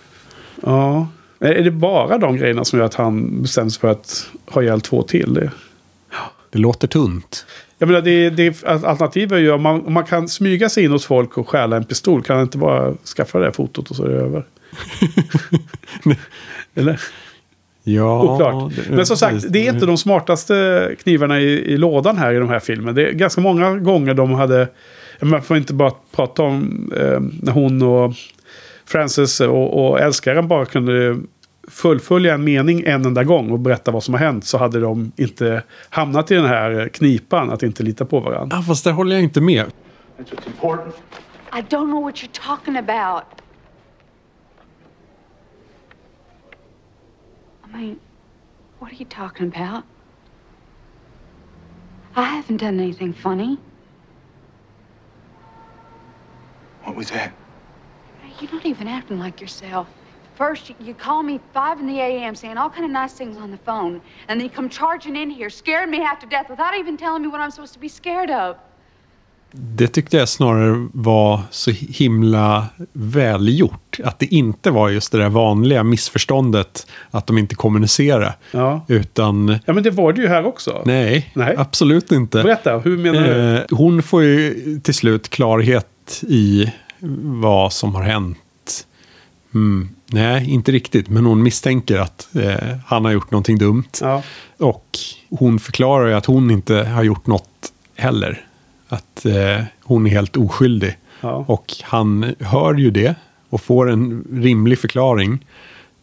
ja. Är det bara de grejerna som gör att han bestämmer sig för att ha ihjäl två till? Det?
Det låter tunt.
Jag menar, det, det, alternativet är ju om man, om man kan smyga sig in hos folk och stjäla en pistol. Kan han inte bara skaffa det där fotot och så är det över? Eller?
Ja,
Oklart.
det-
Men som sagt, det är inte de smartaste knivarna i, i lådan här i de här filmerna. Det är ganska många gånger de hade... Man får inte bara prata om eh, när hon och Frances och, och älskaren bara kunde fullfölja en mening en enda gång och berätta vad som har hänt. Så hade de inte hamnat i den här knipan att inte lita på varandra.
Ja, fast där håller jag inte med.
That's what's important.
I don't know what you're talking about. I mean, what are you talking about? I haven't done anything funny.
What was that?
You're not even acting like yourself. First, you, you call me 5 in the a.m. saying all kind of nice things on the phone, and then you come charging in here, scaring me half to death without even telling me what I'm supposed to be scared of.
Det tyckte jag snarare var så himla välgjort. Att det inte var just det där vanliga missförståndet att de inte kommunicerar.
Ja.
Utan
ja, men det var det ju här också.
nej,
Nej.
absolut inte.
Berätta, hur menar du?
Eh, hon får ju till slut klarhet i vad som har hänt. Mm, nej, inte riktigt. Men hon misstänker att eh, han har gjort någonting dumt.
Ja.
Och hon förklarar ju att hon inte har gjort något heller. Att eh, hon är helt oskyldig.
Ja.
Och han hör ju det och får en rimlig förklaring.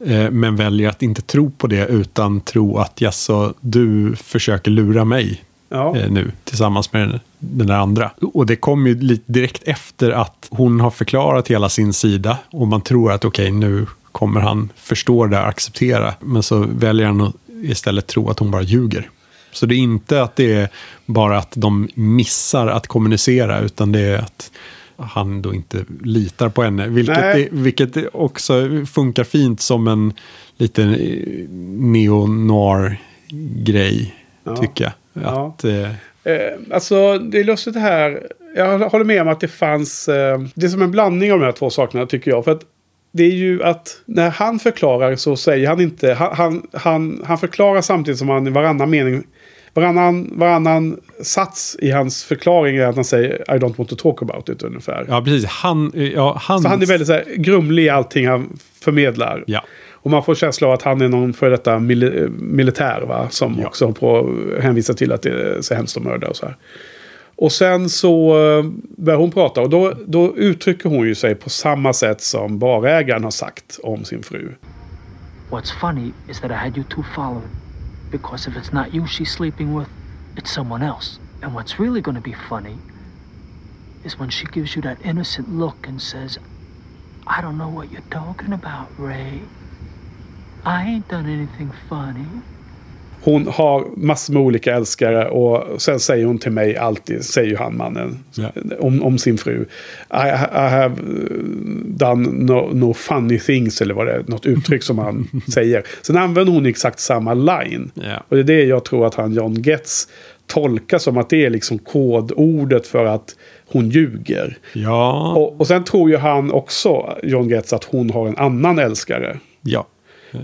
Eh, men väljer att inte tro på det utan tro att jaså, du försöker lura mig
Ja.
eh, nu tillsammans med den, där andra. Och det kom ju lite direkt efter att hon har förklarat hela sin sida och man tror att okej, nu kommer han förstå det och acceptera. Men så väljer han att istället tro att hon bara ljuger. Så det är inte att det är bara att de missar att kommunicera utan det är att han då inte litar på henne. Vilket, det, vilket också funkar fint som en liten eh, neo-noir-grej,
Ja.
tycker jag.
Ja.
Att, eh,
Eh, alltså, det är lustigt det här. Jag håller med om att det fanns... Eh, det är som en blandning av de här två sakerna, tycker jag. För att det är ju att när han förklarar så säger han inte... Han, han, han, han förklarar samtidigt som han i varannan mening... Varannan, varannan sats i hans förklaring är att han säger I don't want to talk about it ungefär.
ja, precis. Han, eh, ja, han,
Så han är väldigt så här, grumlig i allting han förmedlar.
Ja.
Och man får känsla av att han är någon för detta mil militär va? Som
Ja.
också på att hänvisa till att det är så hemskt att mörda och så här. Och sen så eh, börjar hon prata och då, då uttrycker hon ju sig på samma sätt som barägaren har sagt om sin fru.
What's funny is that I had you two followed. Because if it's not you she's sleeping with, it's someone else. And what's really gonna be funny is when she gives you that innocent look and says, I don't know what you're talking about, Ray. I ain't done anything funny.
Hon har massor med olika älskare och sen säger hon till mig alltid, säger han mannen,
Ja.
om, om sin fru. I, I have uh, done no, no funny things eller vad det är, något uttryck som han säger. Sen använder hon exakt samma line.
Ja.
Och det är det jag tror att han John Getz tolkar som att det är liksom kodordet för att hon ljuger.
Ja,
Och, och sen tror ju han också, John Getz, att hon har en annan älskare.
ja.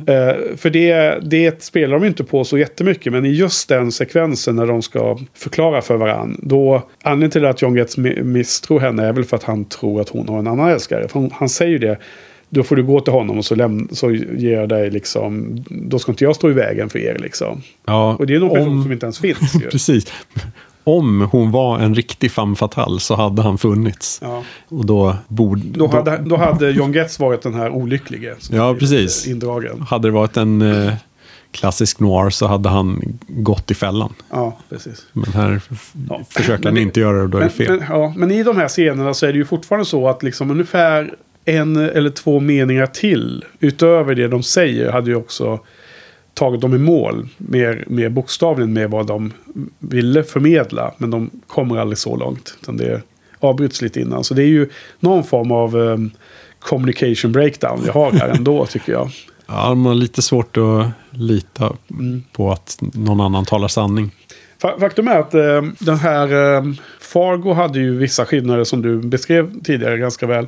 Eh, för det, det spelar de inte på så jättemycket. Men i just den sekvensen när de ska förklara för varandra. Då, anledningen till att John Getz mi- misstror henne är väl för att han tror att hon har en annan älskare. För hon, han säger ju det. Då får du gå till honom och så, läm- så ger jag dig liksom. Då ska inte jag stå i vägen för er liksom.
ja.
Och det är någon person
Om-
som inte ens finns.
Precis. Om hon var en riktig femme fatale så hade han funnits.
Ja.
Och då borde...
Då hade, då hade John Getz varit den här olycklige.
Ja,
blivit,
precis.
eh, Indragen.
Hade det varit en eh, klassisk noir så hade han gått i fällan.
Ja, precis.
Men här
Ja.
försöker han inte göra det och då är det fel.
men, ja, men i de här scenerna så är det ju fortfarande så att liksom ungefär en eller två meningar till utöver det de säger hade ju också tagit dem i mål mer, mer bokstavligen med vad de ville förmedla. Men de kommer aldrig så långt. Utan det avbryts lite innan. Så det är ju någon form av um, communication breakdown vi har här ändå tycker jag.
Ja, man har lite svårt att lita
Mm.
på att någon annan talar sanning.
Fa- Faktum är att eh, den här eh, Fargo hade ju vissa skillnader som du beskrev tidigare ganska väl.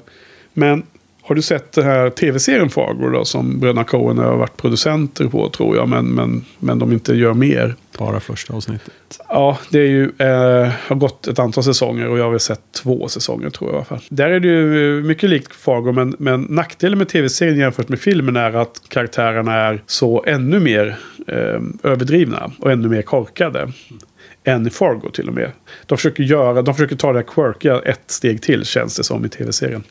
Men har du sett den här tv-serien Fargo då som bröderna Coen har varit producenter på tror jag. Men, men, men de inte gör mer.
Bara första avsnittet.
Ja, det är ju, eh, har gått ett antal säsonger och jag har väl sett två säsonger tror jag i alla fall. Där är det ju mycket likt Fargo men, men nackdelen med tv-serien jämfört med filmen är att karaktärerna är så ännu mer eh, överdrivna och ännu mer korkade. Än i Fargo till och med. De försöker, göra, de försöker ta det här quirkiga ett steg till känns det som i tv-serien.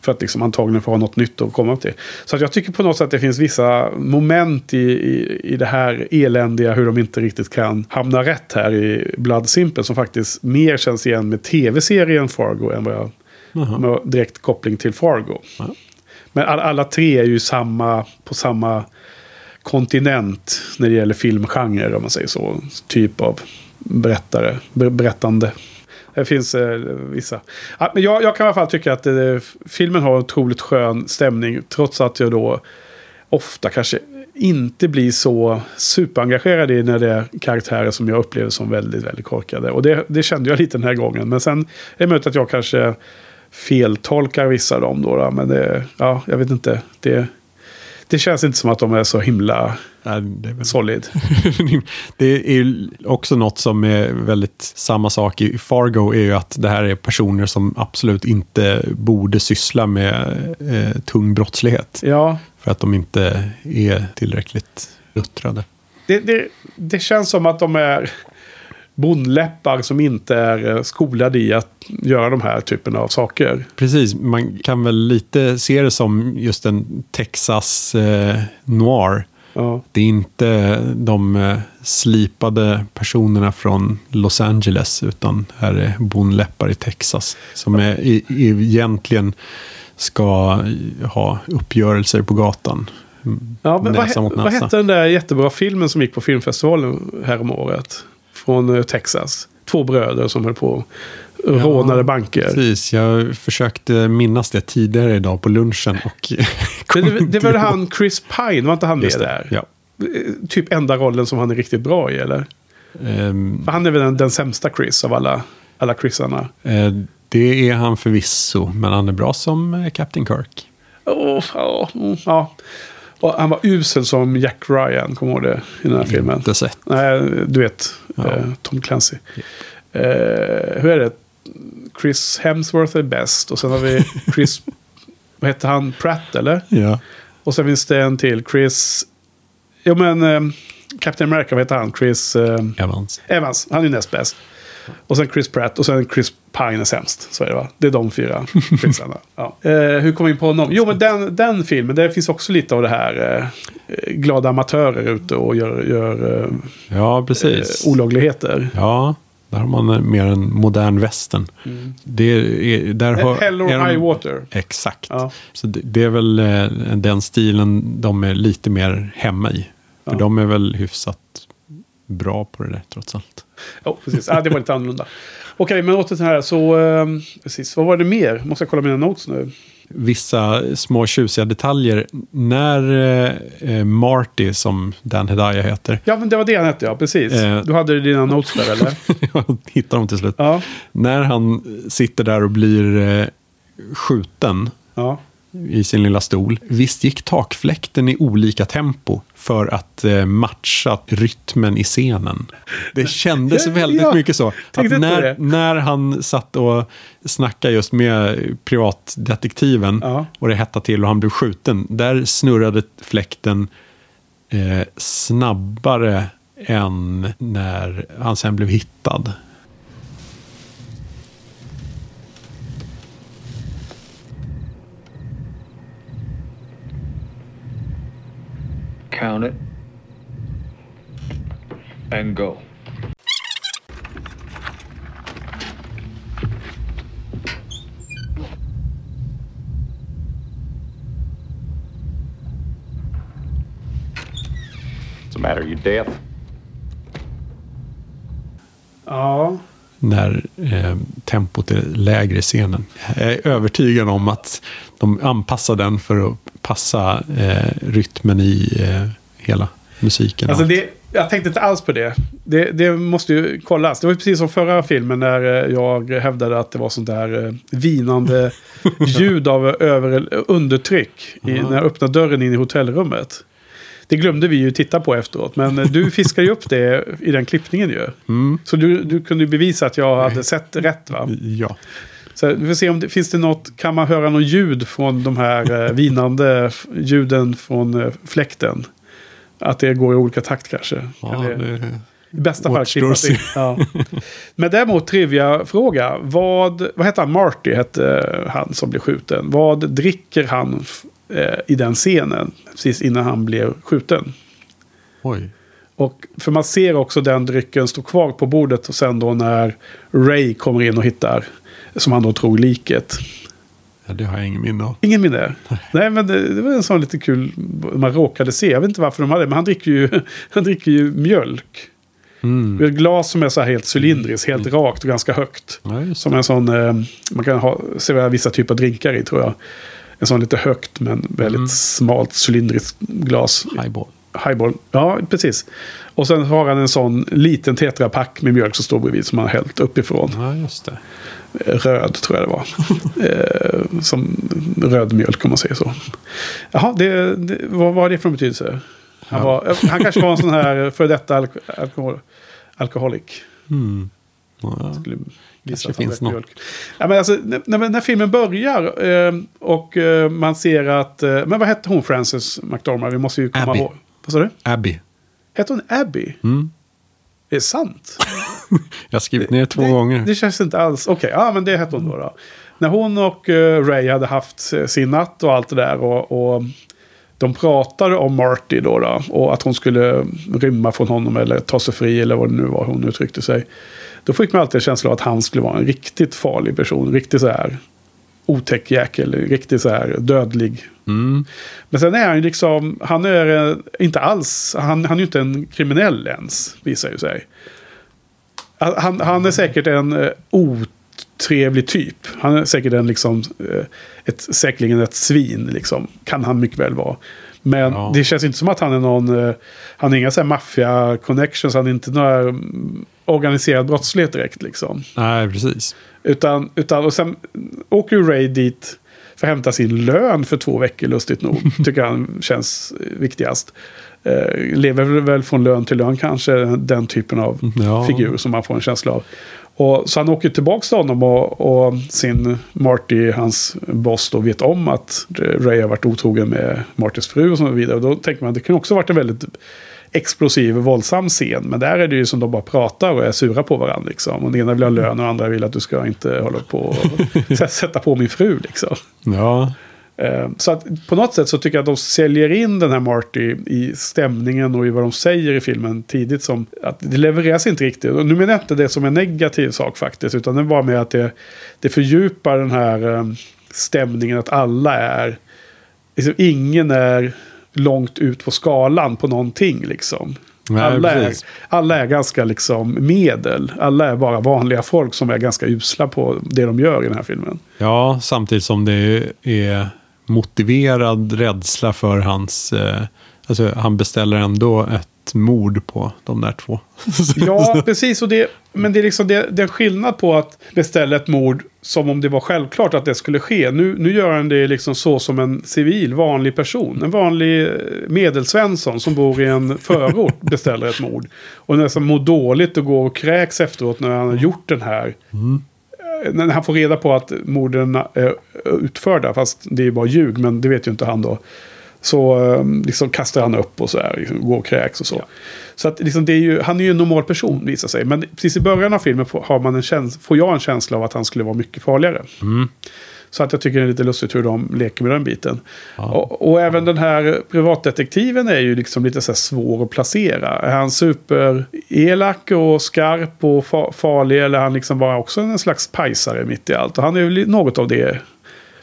För att liksom antagligen få ha något nytt att komma till. Så att jag tycker på något sätt att det finns vissa moment i, i, i det här eländiga hur de inte riktigt kan hamna rätt här i Blood Simple. Som faktiskt mer känns igen med tv-serien Fargo än vad jag
Jaha.
med direkt koppling till Fargo.
Ja.
Men alla, alla tre är ju samma, på samma kontinent när det gäller filmgenre om man säger så. Typ av berättare, berättande. Det finns eh, vissa. Ja, men jag, jag kan i alla fall tycka att eh, filmen har otroligt skön stämning. Trots att jag då ofta kanske inte blir så superengagerad i när det är karaktärer som jag upplever som väldigt, väldigt korkade. Och det, det kände jag lite den här gången. Men sen är det möjligt att jag kanske feltolkar vissa av dem då. då. Men det, ja, jag vet inte. Det, det känns inte som att de är så himla
Nej, det är väl
solid.
det är också något som är väldigt samma sak i Fargo är ju att det här är personer som absolut inte borde syssla med eh, tung brottslighet.
Ja,
För att de inte är tillräckligt luttrade.
det, det, det känns som att de är bondläppar som inte är eh, skolade i att göra de här typen av saker.
Precis, man kan väl lite se det som just en Texas eh, noir.
Ja.
Det är inte de eh, slipade personerna från Los Angeles utan här är bondläppar i Texas. Som är, i, egentligen ska ha uppgörelser på gatan.
Ja, men vad, vad hette den där jättebra filmen som gick på filmfestivalen häromåret? Från eh, Texas. Två bröder som höll på och rånade banker.
Precis, jag försökte minnas det tidigare idag på lunchen. Och
Det, det, det var han Chris Pine, var inte han med
Just det,
där?
Ja.
Eh, Typ enda rollen som han är riktigt bra i, eller? För Han är väl den, den sämsta Chris av alla, alla Chrisarna.
eh, det är han förvisso, men han är bra som Captain Kirk.
Åh, ja, mm, ja. Och han var usel som Jack Ryan, kommer du ihåg det? I den här filmen.
Inte sett.
Nej, du vet.
Ja.
Eh, Tom Clancy. Eh, hur är det? Chris Hemsworth är bäst. Och sen har vi Chris... vad heter han? Pratt, eller?
Ja.
Och sen finns det en till. Chris... Jo, men... Eh, Captain America, vad heter han? Chris... Eh,
Evans.
Evans. Han är näst bäst. Och sen Chris Pratt och sen Chris Pine är sämst. Så är det va? Det är de fyra Chrisarna. ja. eh, hur kom vi in på honom? Jo, men den, den filmen, det finns också lite av det här eh, glada amatörer ute och gör, gör eh,
Ja, precis.
eh, olagligheter.
Ja, där har man mer en modern västern. Det är, där hör,
Mm. Hell or
de-
high water.
Exakt.
Ja.
Så det, det är väl eh, den stilen de är lite mer hemma i. För
Ja.
de är väl hyfsat bra på det där trots allt.
Ja, precis. Ja, det var lite annorlunda. Okej, men åter till här. Så, eh, precis. Vad var det mer? Måste jag kolla mina notes nu.
Vissa små tjusiga detaljer. När eh, eh, Marty, som Dan Hedaya heter,
Ja, men det var det han hette, ja. Precis.
Eh.
Du hade dina notes där, eller?
jag hittar dem till slut.
Ja.
När han sitter där och blir eh, skjuten
Ja.
I sin lilla stol. Visst gick takfläkten i olika tempo för att eh, matcha rytmen i scenen. Det kändes väldigt
ja.
mycket så. Att när, när han satt och snackade just med privatdetektiven
Ja.
och det hettade till och han blev skjuten. Där snurrade fläkten eh, snabbare än när han sen blev hittad.
Count it. And go.
What's the matter? You deaf?
Ja.
när eh, tempot är lägre i scenen. Jag är övertygad om att de anpassar den för att passa eh, rytmen i eh, hela musiken.
Alltså det, Jag tänkte inte alls på det. det. Det måste ju kollas. Det var precis som förra filmen när eh, jag hävdade att det var sånt där eh, vinande ljud av över undertryck i, när jag öppnade dörren in i hotellrummet. Det glömde vi ju titta på efteråt. Men eh, du fiskade ju upp det i den klippningen ju. Så du, du kunde bevisa att jag hade sett rätt va?
Ja.
Så vi får se om det finns det något, kan man höra något ljud från de här eh, vinande ljuden från eh, fläkten? Att det går i olika takt kanske.
ja
Eller,
det,
I bästa fall klippas in. Ja. Men däremot trivia-fråga. Vad, vad hette han? Marty hette han som blev skjuten. Vad dricker han eh, i den scenen? Precis innan han blev skjuten.
oj.
Och för man ser också den drycken stå kvar på bordet och sen då när Ray kommer in och hittar, som han då tror liket.
Ja, det har jag ingen minne av.
Ingen minne? Nej, men det, det var en sån lite kul man råkade se. Jag vet inte varför de hade det, men han dricker ju, han dricker ju mjölk.
Mm.
Ett glas som är så här helt cylindriskt, helt rakt och ganska högt.
Ja,
Som en sån, eh, man kan ha, servera vissa typer av drinkar i tror jag. En sån lite högt men väldigt
Mm.
smalt cylindriskt glas.
highball.
Highball. Ja, precis. Och sen har han en sån liten tetrapack med mjölk som står bredvid som han har hällt uppifrån.
Ja, just det.
Röd tror jag det var. eh, som röd mjölk om man säger så. Jaha, det, det, vad var det för betydelse? Han, var, han kanske var en sån här för detta alko alkohol, alkoholik.
Mm. Ja.
Skulle
Kanske finns något.
mjölk. Ja, men alltså, när, när- när filmen börjar eh, och eh, man ser att... Eh, men vad hette hon Frances McDormand? Vi måste ju komma
Abby.
ihåg. Vad sa du?
Abby.
Hette hon Abby?
Mm.
Det är sant.
Jag har skrivit ner två
det,
gånger.
Det känns inte alls... Okej, ja men det hette hon då. då. När hon och eh, Ray hade haft eh, sin natt och allt det där och, och de pratade om Marty då, då och att hon skulle rymma från honom eller ta sig fri eller vad det nu var hon uttryckte sig. Då fick man alltid en känsla av att han skulle vara en riktigt farlig person, riktigt så här otäck jäkel, riktigt så här dödlig.
Mm.
Men sen är han ju liksom, han är eh, inte alls, han, han är ju inte en kriminell ens, visar ju sig. Han, han är säkert en eh, otrevlig typ. Han är säkert en liksom, eh, ett, säkerligen ett svin liksom. Kan han mycket väl vara. Men
Ja.
det känns inte som att han är någon, eh, han har inga så här maffia-connections, han är inte några mm, organiserad brottslighet direkt liksom.
Nej, precis.
Utan, utan, och sen åker ju Ray dit för att hämta sin lön för två veckor, lustigt nog. Tycker han känns viktigast. Eh, lever väl från lön till lön kanske, den typen av
Ja.
figur som man får en känsla av. Och, så han åker tillbaka till honom och, och sin Marty, hans boss, då vet om att Ray har varit otrogen med Martys fru och så vidare. Och då tänker man att det kan också ha varit en väldigt explosiv och våldsam scen. Men där är det ju som de bara pratar och är sura på varandra. Liksom. Och den ena vill ha lön och andra vill att du ska inte hålla på och sätta på min fru. Liksom.
Ja,
så att på något sätt så tycker jag att de säljer in den här Marty i stämningen och i vad de säger i filmen tidigt som att det levereras inte riktigt. Och nu menar jag inte det som en negativ sak faktiskt, utan det bara med att det, det fördjupar den här eh, stämningen att alla är, liksom, ingen är långt ut på skalan på någonting liksom.
Nej,
alla, är, alla är ganska liksom medel. Alla är bara vanliga folk som är ganska usla på det de gör i den här filmen.
ja, samtidigt som det är motiverad rädsla för hans... Eh, alltså, han beställer ändå ett mord på de där två.
Ja, precis. Och det, men det är liksom det, det är en skillnad på att beställa ett mord som om det var självklart att det skulle ske. Nu, nu gör han det liksom så som en civil, vanlig person. En vanlig eh, medelsvensson som bor i en förort beställer ett mord. Och nästan mår dåligt och går och kräks efteråt när han har gjort den här. Eh, När han får reda på att morden är utförda, fast det är bara ljug, men det vet ju inte han då. Så eh, liksom kastar han upp och så här, liksom, går och kräks och så. Så att liksom, det är ju, han är ju en normal person visar sig. Men precis i början av filmen får, har man en käns- får jag en känsla av att han skulle vara mycket farligare. Så att jag tycker det är lite lustigt hur de leker med den biten. Och, och även den här privatdetektiven är ju liksom lite så svår att placera. Är han superelak och skarp och fa- farlig eller är han liksom bara också en slags pajsare mitt i allt? Och han är ju något av det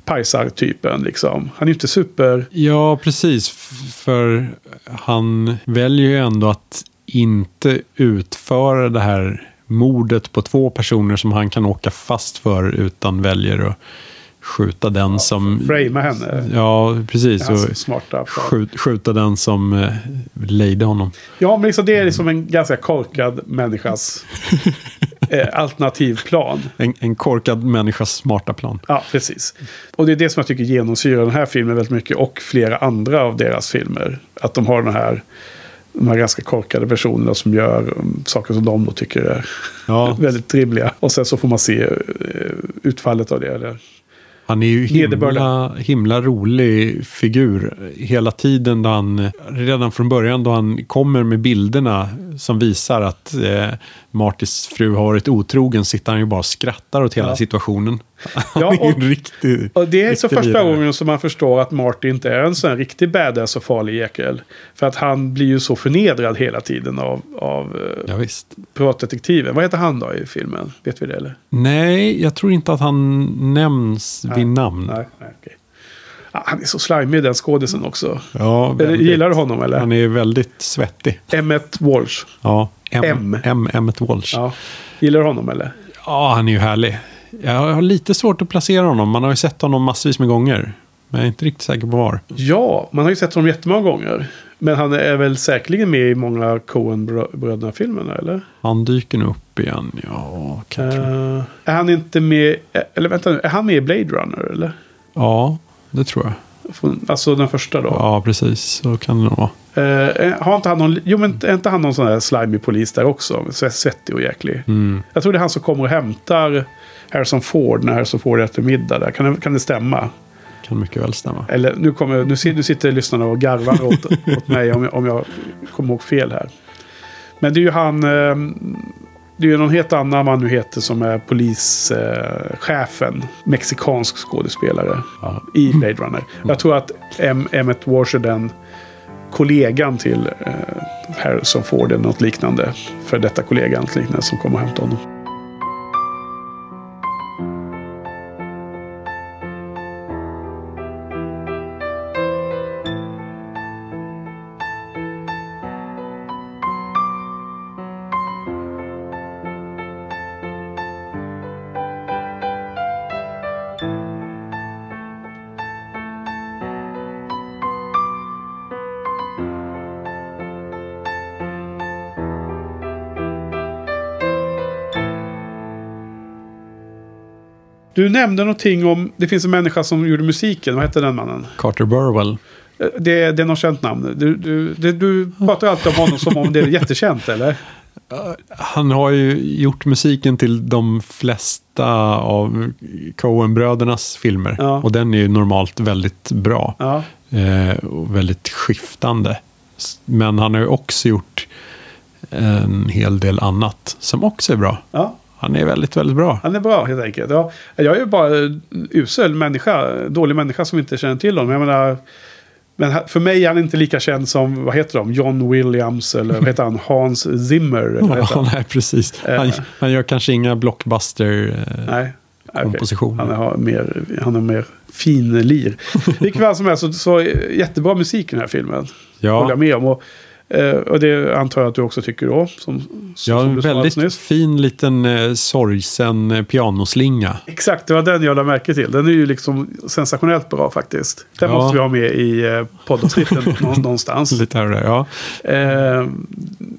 pajsartypen liksom. Han är ju inte super...
Ja, precis. För han väljer ju ändå att inte utföra det här mordet på två personer som han kan åka fast för utan väljer att skjuta den som...
Framea henne.
Ja, precis. Och
smarta
skjut, skjuta den som eh, lejde honom.
Ja, men liksom det är liksom en ganska korkad människas eh, alternativplan.
En, en korkad människas smarta plan.
Ja, precis. Och det är det som jag tycker genomsyrar den här filmen väldigt mycket. Och flera andra av deras filmer. Att de har den här, de här ganska korkade personerna som gör um, saker som de då tycker är
Ja,
väldigt rimliga. Och sen så får man se eh, utfallet av det. Eller?
Han är ju himla, himla rolig figur hela tiden. Då han, redan från början då han kommer med bilderna som visar att eh, Martys fru har varit otrogen sitter han ju bara och skrattar åt hela
Ja.
situationen. Han
Ja,
är ju
och-
en riktig...
Och det är så första
lirare.
gången som man förstår att Marty inte är en sån riktig badass och farlig jäkel. För att han blir ju så förnedrad hela tiden av, av eh,
Ja, visst.
privatdetektiven. Vad heter han då i filmen? Vet vi det eller?
Nej, jag tror inte att han nämns vid namn.
Nej, nej okej. Ah, han är så slimig den skådisen också.
Ja,
Eller, gillar du honom eller?
Han är väldigt svettig.
Emmet Walsh.
Ja, M.
M.
M. Emmet Walsh. Ja.
Ja. Gillar du honom eller?
han är ju härlig. Jag har lite svårt att placera honom. Man har ju sett honom massvis med gånger. Men jag är inte riktigt säker på var.
Ja, man har ju sett honom jättemånga gånger. Men han är väl säkerligen med i många Coen-bröderna-filmerna, eller?
Han dyker nog upp igen. Ja, kanske.
Eh, är han inte med... Eller vänta nu, är han med i Blade Runner, eller?
Ja, det tror jag.
Alltså den första då.
Ja, precis. Så kan det nog vara.
Eh, har inte han någon... Jo, men är inte han någon sån här slimy polis där också? Så Svettig och jäklig.
Mm.
Jag tror det är han som kommer och hämtar Harrison Ford när Harrison Ford äter middag där. Kan det, kan det stämma?
Kan mycket väl stämma.
Eller nu, kommer, nu, nu sitter lyssnarna och garvar åt, åt mig om jag, om jag kommer ihåg fel här. Men det är ju han... Eh, det är ju någon helt annan man nu heter som är polischefen. Eh, chefen. mexikansk skådespelare.
Ja.
I Blade Runner. Jag tror att M. Emmet den kollegan till eh, Harrison Ford eller något liknande. För detta kollegan något liknande som kom och hämtade honom. Du nämnde någonting om, det finns en människa som gjorde musiken, vad hette den mannen?
Carter Burwell.
Eh, Det, det är något känt namn. Du, du, det, du pratar alltid om honom som om det är jättekänt, eller?
Han har ju gjort musiken till de flesta av Coen-brödernas filmer.
Ja.
Och den är ju normalt väldigt bra.
Ja.
Eh, och väldigt skiftande. Men han har ju också gjort en hel del annat som också är bra.
ja.
Han är väldigt, väldigt bra.
Han är bra helt enkelt. Ja, jag är ju bara usel människa, dålig människa som inte känner till honom. Jag menar, men för mig är han inte lika känd som, vad heter de, John Williams eller vad heter han, Hans Zimmer? Eller
Ja,
han?
nej, precis.
Eh.
Han, han gör kanske inga blockbuster. Eh,
Nej.
Komposition.
Han har mer, han har mer fin lir. Vilket fall som helst så, så jättebra musik i den här filmen. Håller
ja,
jag med om. Och, eh, och det antar jag att du också tycker då. Som, som,
ja,
som
en väldigt fin liten eh, sorgsen eh, pianoslinga.
Exakt, det var den jag lade märke till. Den är ju liksom sensationellt bra faktiskt. Den
Ja.
måste vi ha med i eh, poddavsnitten nå- någonstans.
Lite här och där, ja.
Eh,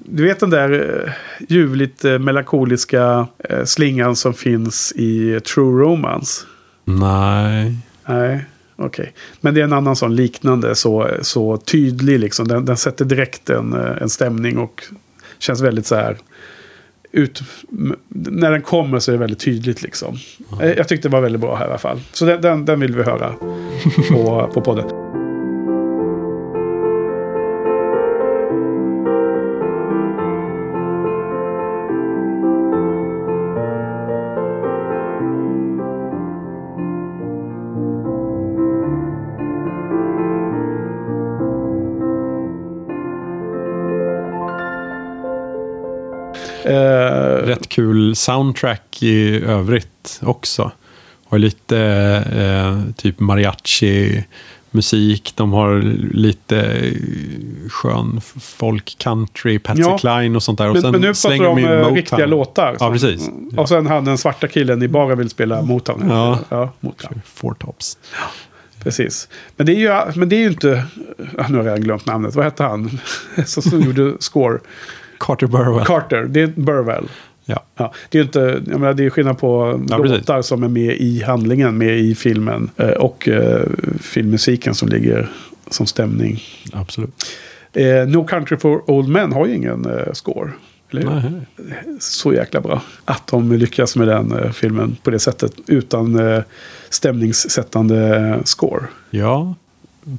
du vet den där eh, ljuvligt eh, melankoliska eh, slingan som finns i True Romance?
Nej.
Nej, okej. Men det är en annan sån liknande, så, så tydlig liksom. Den, den sätter direkt en, eh, en stämning och känns väldigt så här... Ut, när den kommer så är det väldigt tydligt liksom. Eh, Jag tyckte det var väldigt bra här i alla fall. Så den, den, den vill vi höra på, på podden.
Rätt kul soundtrack i övrigt också. Har lite eh, typ mariachi musik. De har lite skön folk country, Patsy
Ja.
Cline och sånt där. Och
Men,
sen
men nu pratar du om eh,
Motown.
riktiga låtar.
Ja, precis.
Mm. Och sen han den svarta killen i bara vill spela Motown.
Ja.
ja Motown.
Four Tops.
Precis. Men det är ju, men det är ju inte... Ja, nu har jag redan glömt namnet. Vad hette han? som, som gjorde score?
Carter Burwell.
Carter. Det är Burwell.
Ja.
Ja, det är ju inte, jag menar, det är skillnad på
Ja,
låtar som är med i handlingen, med i filmen. eh, Och eh, filmmusiken som ligger som stämning.
Absolut.
Eh, no Country for Old Men har ju ingen score. Så jäkla bra. Att de lyckas med den filmen på det sättet. Utan stämningssättande score.
Ja,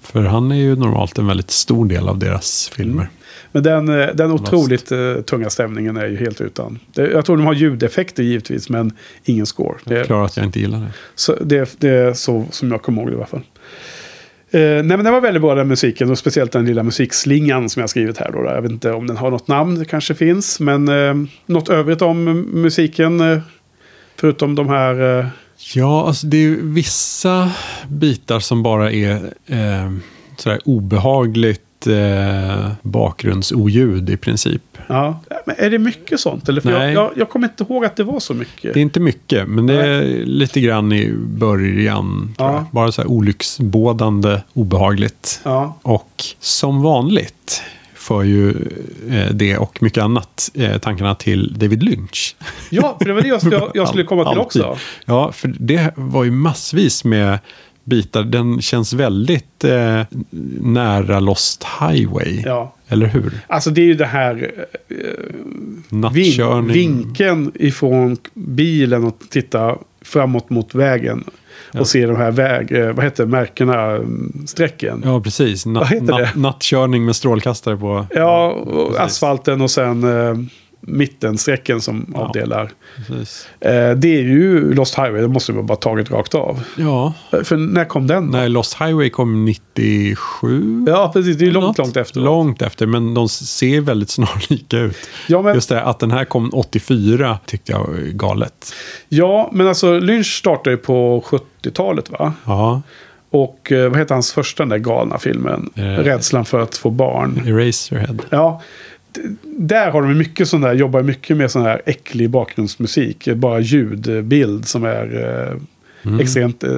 för han är ju normalt en väldigt stor del av deras filmer.
Men den, eh, den otroligt eh, tunga stämningen är ju helt utan. Det, jag tror de har ljudeffekter givetvis, men ingen score. Det,
Klarar att jag inte gillar det.
Så det, det är så som jag kommer ihåg det i alla fall. Eh, nej men den var väldigt bra den musiken och speciellt den lilla musikslingan som jag skrivit här. Då, Jag vet inte om den har något namn, det kanske finns. Men eh, något övrigt om musiken. Eh, förutom de här... Eh,
Ja, alltså det är vissa bitar som bara är eh, sådär obehagligt eh, bakgrundsoljud i princip.
ja. Men är det mycket sånt? Eller? För jag,
Nej.
jag, jag kommer inte ihåg att det var så mycket.
Det är inte mycket, men det är lite grann i början.
Ja.
jag. Bara så här olycksbådande obehagligt.
Ja,
Och som vanligt för ju eh, det och mycket annat eh, tankarna till David Lynch.
ja för det var det jag skulle, jag skulle komma till också.
Ja, för det var ju massvis med bitar. Den känns väldigt eh, nära Lost Highway.
Ja.
Eller hur?
Alltså det är ju det här eh, vin, vinkeln ifrån bilen och titta framåt mot vägen. Och se de här väg, eh, vad heter märkena, mm, strecken.
Ja, precis.
Vad heter
Nat-
det?
nat- nattkörning med strålkastare på.
Ja, och asfalten och sen mittenstrecken som
Ja.
avdelar. Eh, det är ju Lost Highway, det måste man bara tagit rakt av.
Ja,
Eh, För när kom den? då?
när Lost Highway kom 97.
Ja, precis. Det är ju långt,
Något.
långt efter.
Långt efter, men de ser väldigt snarlika ut.
Ja, men,
Just det, att den här kom 84 tyckte jag var galet.
ja, men alltså Lynch startade ju på 70-talet va?
Ja,
Och eh, vad heter hans första den där galna filmen?
Eh.
Rädslan för att få barn.
Eraserhead.
Ja, där har de mycket sån där, jobbar mycket med sån här äcklig bakgrundsmusik. Bara ljudbild som är eh, extremt eh,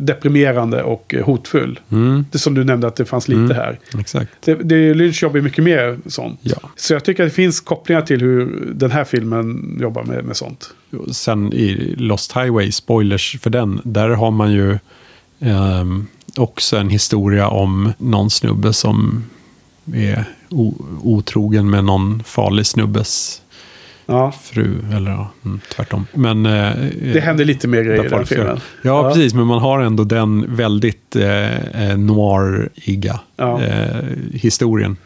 deprimerande och eh, hotfull.
Mm,
Det som du nämnde att det fanns lite här.
exakt.
Det, det, Lynch jobbar mycket mer sånt.
Ja.
Så jag tycker att det finns kopplingar till hur den här filmen jobbar med, med sånt.
Sen i Lost Highway, spoilers för den, där har man ju ehm, också en historia om någon snubbe som är otrogen med någon farlig snubbes
Ja,
fru. Eller ja, mm, tvärtom. Men, eh,
det händer lite mer grejer i den filmen.
gör. Ja, precis. Men man har ändå den väldigt eh, eh, noir-iga
Ja.
eh, historien.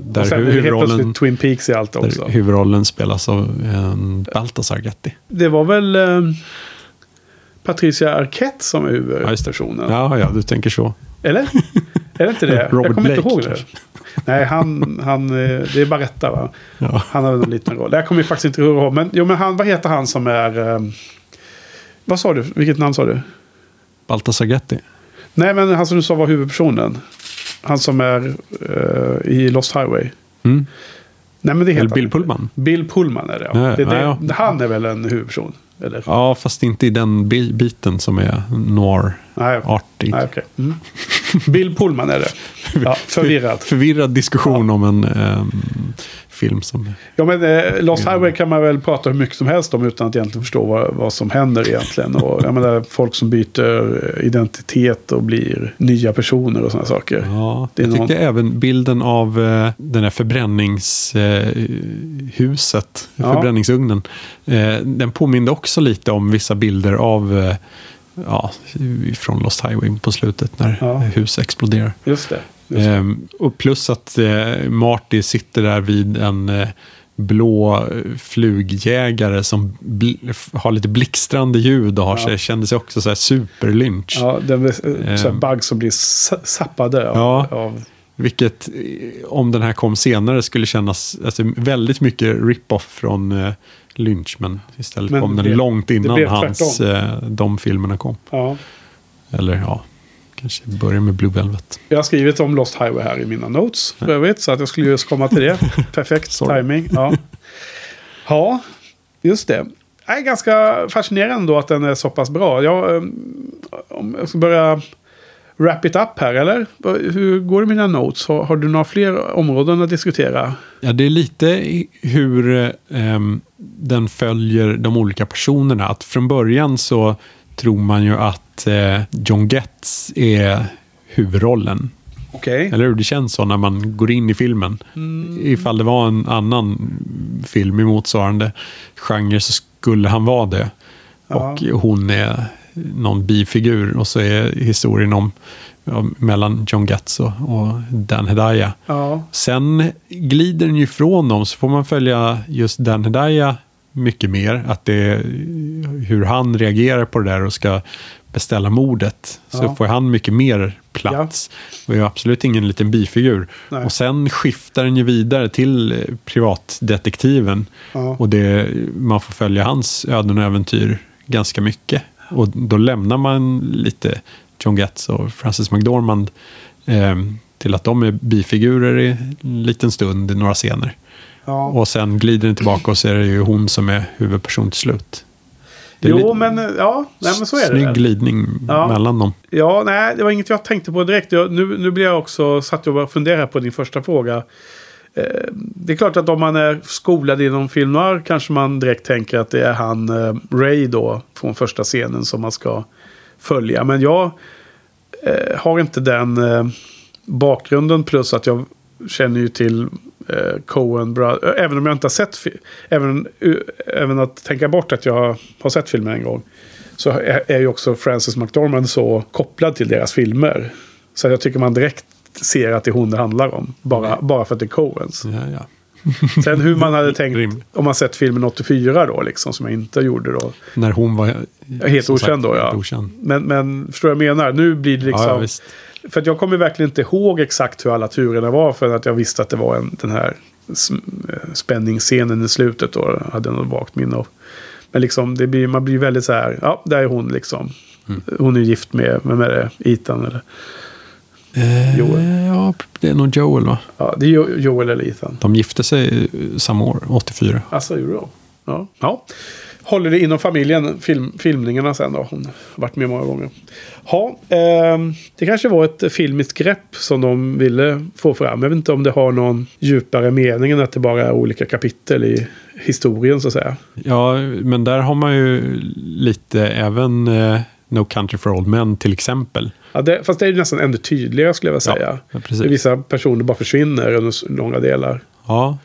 Där
Och sen
huvudrollen,
Twin Peaks i allt också.
där huvudrollen spelas av en Baltasar Getty.
Det var väl eh, Patricia Arquette som är
Ja,
huvudpersonen.
Ja, ja, du tänker så.
Eller? Är det inte det?
Robert
jag kommer inte
Blake
ihåg det.
kanske.
Nej, han, han, eh, det är Baretta va?
Ja.
Han har en liten roll. Jag kommer faktiskt inte ihåg. Men, jo, men han, vad heter han som är... Eh, vad sa du? Vilket namn sa du?
Baltasar Getty.
Nej, men han som du sa var huvudpersonen. Han som är eh, i Lost Highway.
Mm.
Nej, men det heter
Eller Bill
inte.
Pullman.
Bill Pullman är det, ja.
Ja,
det, det
ja.
Han är väl en huvudperson? Eller?
Ja, fast inte i den bi- biten som är noir-artig.
Nej, Nej, okej. Mm. Bill Pullman är det. Ja, förvirrad.
Förvirrad diskussion om en ehm, film som...
Ja, men eh, Lost Highway kan man väl prata hur mycket som helst om utan att egentligen förstå vad, vad som händer egentligen. Och, jag menar, folk som byter eh, identitet och blir nya personer och sådana saker.
Ja,
Det är
jag tyckte
någon-
även bilden av eh, den här förbränningshuset, eh,
Ja.
förbränningsugnen, eh, den påminde också lite om vissa bilder av eh, ja, från Lost Highway på slutet när
Ja.
hus exploderar.
Just det. Just det.
Ehm, och plus att eh, Marty sitter där vid en eh, blå eh, flugjägare som har lite blixtrande ljud och har
Ja.
sig, kände sig också så här superlynch.
Ja, den eh,
Ehm.
bugg som blir sa- zappade av,
Ja.
av
Vilket, eh, om den här kom senare, skulle kännas alltså, väldigt mycket rip-off från eh, Lynch. Men istället
Men
kom
det
den
blev-
långt
det
innan hans, eh, de filmerna kom.
ja.
Eller ja, Kanske börja med Blue Velvet.
Jag har skrivit om Lost Highway här i mina notes för övrigt. Så att jag skulle just komma till det. Perfekt timing. Ja. ja, just det. Det är ganska fascinerande då att den är så pass bra. Jag, eh, om jag ska börja wrap it up här, eller? Hur går det med mina notes? Har, har du några fler områden att diskutera?
Ja, det är lite hur ehm, den följer de olika personerna. Att från början så tror man ju att eh, John Getz är huvudrollen.
Okej.
Eller hur? Det känns så när man går in i filmen. Ifall det var en annan film i motsvarande genre så skulle han vara det.
Ja.
Och hon är någon bifigur. Och så är historien om ja, mellan John Getz och, Dan Hedaya.
Ja.
Sen glider den ju ifrån dem så får man följa just Dan Hedaya mycket mer. Att det är hur han reagerar på det där och ska beställa mordet. Så
Ja.
får han mycket mer plats. Och är absolut ingen liten bifigur.
Nej.
Och sen skiftar den ju vidare till eh, privatdetektiven.
Ja.
Och det, man får följa hans öden och äventyr ganska mycket. Och då lämnar man lite John Getz och Francis McDormand eh, till att de är bifigurer i en liten stund i några scener.
ja.
Och sen glider den tillbaka och så är det ju hon som är huvudperson till slut.
Jo, men ja, nej, men så är det.
Snygg
väl.
glidning
Ja.
mellan dem.
Ja, nej, det var inget jag tänkte på direkt. Jag, nu, nu blir jag också satt jag och funderade på din första fråga. Eh, det är klart att om man är skolad inom film noir kanske man direkt tänker att det är han eh, Ray då från första scenen som man ska följa. Men jag eh, har inte den eh, bakgrunden plus att jag känner ju till eh, Coen Brothers. Eh, även om jag inte har sett även, uh, även att tänka bort att jag har sett filmen en gång. Så är, är ju också Frances McDormand så kopplad till deras filmer. Så jag tycker man direkt ser att det är hon det handlar om. Bara, bara för att det är Coens.
Ja, ja.
Sen hur man hade tänkt
Rimligt.
om man sett filmen 84 då, liksom, som jag inte gjorde då.
När hon var
Helt okänd då, ja.
okänd.
Men, men förstår vad jag menar? Nu blir det liksom...
Ja.
För att jag kommer verkligen inte ihåg exakt hur alla turerna var. För att jag visste att det var en, den här eh, spänningsscenen i slutet. Då jag hade något vagt minne av. Men liksom, det blir, man blir väldigt så här. Ja, där är hon liksom.
Mm.
Hon är gift med, vem är det? Ethan eller?
Eh,
Joel.
Ja, det är nog Joel va?
Ja, det är Jo- Joel eller Ethan.
De gifte sig eh, samma år, 84.
Alltså, gjorde de? Ja. ja. Håller det inom familjen, film, filmningarna sen då. Hon har varit med många gånger. Ja, ehm, det kanske var ett filmiskt grepp som de ville få fram. Jag vet inte om det har någon djupare mening än att det bara är olika kapitel i historien så att säga.
Ja, men där har man ju lite även eh, No Country for Old Men till exempel.
Ja, det, fast det är nästan ännu tydligare skulle jag vilja säga.
Ja, precis.
Vissa personer bara försvinner under långa delar.
Ja,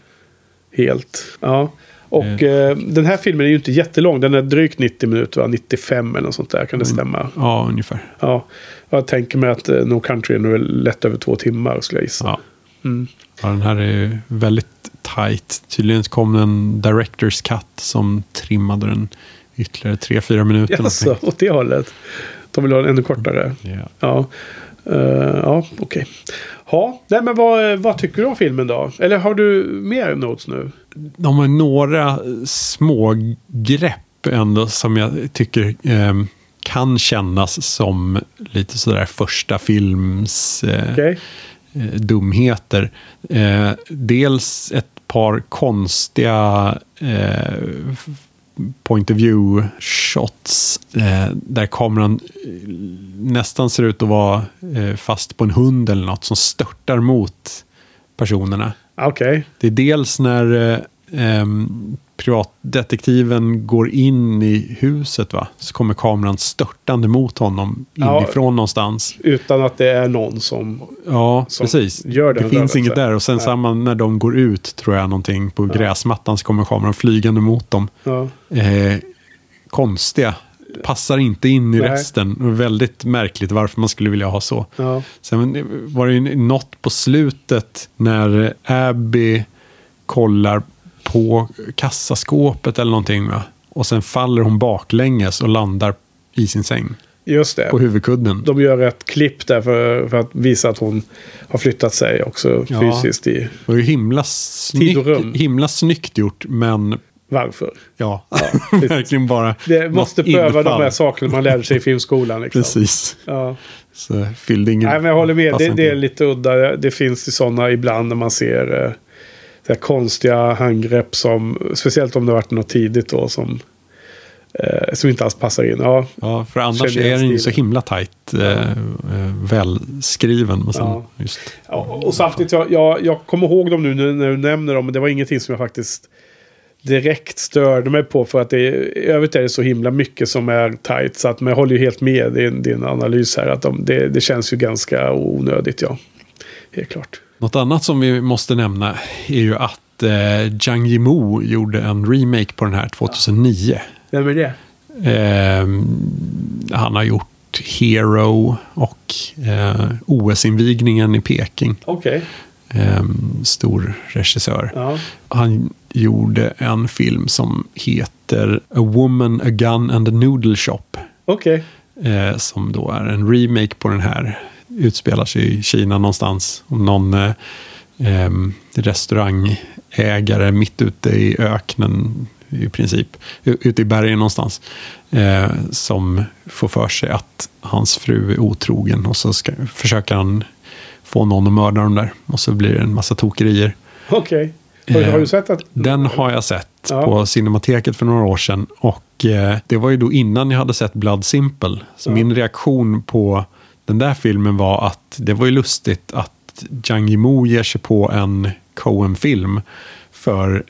Helt. Ja. Och eh, den här filmen är ju inte jättelång. Den är drygt 90 minuter, va? 95 eller något sånt där. Kan det stämma?
ja ungefär.
Ja, jag tänker mig att eh, No Country är nog lätt över två timmar skulle jag gissa.
Ja.
Mm.
ja, den här är väldigt tight. Tydligen kom en Directors Cut som trimmade den ytterligare 3-4 minuter.
Jaså,
någonting.
åt det hållet. De vill ha den ännu kortare.
Ja.
Ja, Eh, ja okej. Ja, nej men vad, vad tycker du om filmen då? Eller har du mer notes nu?
De har några små grepp ändå som jag tycker eh, kan kännas som lite sådär första films eh,
Okej.
eh, dumheter. Eh, dels ett par konstiga eh, point of view shots eh, där kameran eh, nästan ser ut att vara eh, fast på en hund eller något som störtar mot personerna.
Okej.
Det är dels när eh, ehm, privatdetektiven går in i huset va? så kommer kameran störtande mot honom
Ja.
inifrån någonstans.
Utan att det är någon som...
Ja,
som
precis.
gör den
det finns
rörelsen.
inget där. Och sen
Nej.
samma när de går ut, tror jag, någonting på gräsmattan så kommer kameran flygande mot dem.
Ja.
Eh, konstiga. Passar inte in i
Nej.
resten. Väldigt märkligt varför man skulle vilja ha så.
Ja.
Sen var det ju något på slutet när Abby kollar på kassaskåpet eller någonting. Va? Och sen faller hon baklänges och landar i sin säng
Just det.
på huvudkudden.
De gör ett klipp där för, för att visa att hon har flyttat sig också
Ja.
fysiskt i...
Det var ju himla, snyggt, himla snyggt gjort, men
varför.
Ja,
precis.
verkligen bara
Det måste pröva de
infall.
här sakerna man lärde sig i filmskolan. Liksom.
Precis.
Ja.
Så fyllde ingen...
Nej, men jag håller med. Det, det är lite udda. Det finns ju sådana ibland när man ser eh, här konstiga handgrepp som, speciellt om det har varit något tidigt då, som, eh, som inte alls passar in. Ja,
Ja, för annars är den ju så himla tajt eh, eh, välskriven. Men sen,
Ja.
just,
Ja, och samtidigt, jag, jag, jag kommer ihåg dem nu när du nämner dem, men det var ingenting som jag faktiskt direkt störde mig på. För att det, i övrigt är det så himla mycket som är tajt. Så att, men jag håller ju helt med din, din analys här. Att de, det, det känns ju ganska onödigt, ja. Helt klart.
Något annat som vi måste nämna är ju att eh, Zhang Yimou gjorde en remake på den här 2009.
Vem är det?
Eh, han har gjort Hero och eh, OS-invigningen i Peking.
Okej.
Eh, stor regissör.
Ja.
Han gjorde en film som heter A Woman, A Gun and a Noodle Shop.
Okej.
Eh, som då är en remake på den här. Utspelar sig i Kina någonstans. Om någon eh, restaurangägare mitt ute i öknen i princip. Ute i bergen någonstans. Eh, som får för sig att hans fru är otrogen. Och så ska, försöker han få någon att mörda dem där. Och så blir det en massa tokerier.
Okej. Har,
Eh,
har du sett att...
Den har jag sett
Ja.
på Cinemateket för några år sedan. Och eh, det var ju då innan jag hade sett Blood Simple. Så min reaktion på den där filmen var att det var ju lustigt att Zhang Yimou ger sig på en Coen-film. För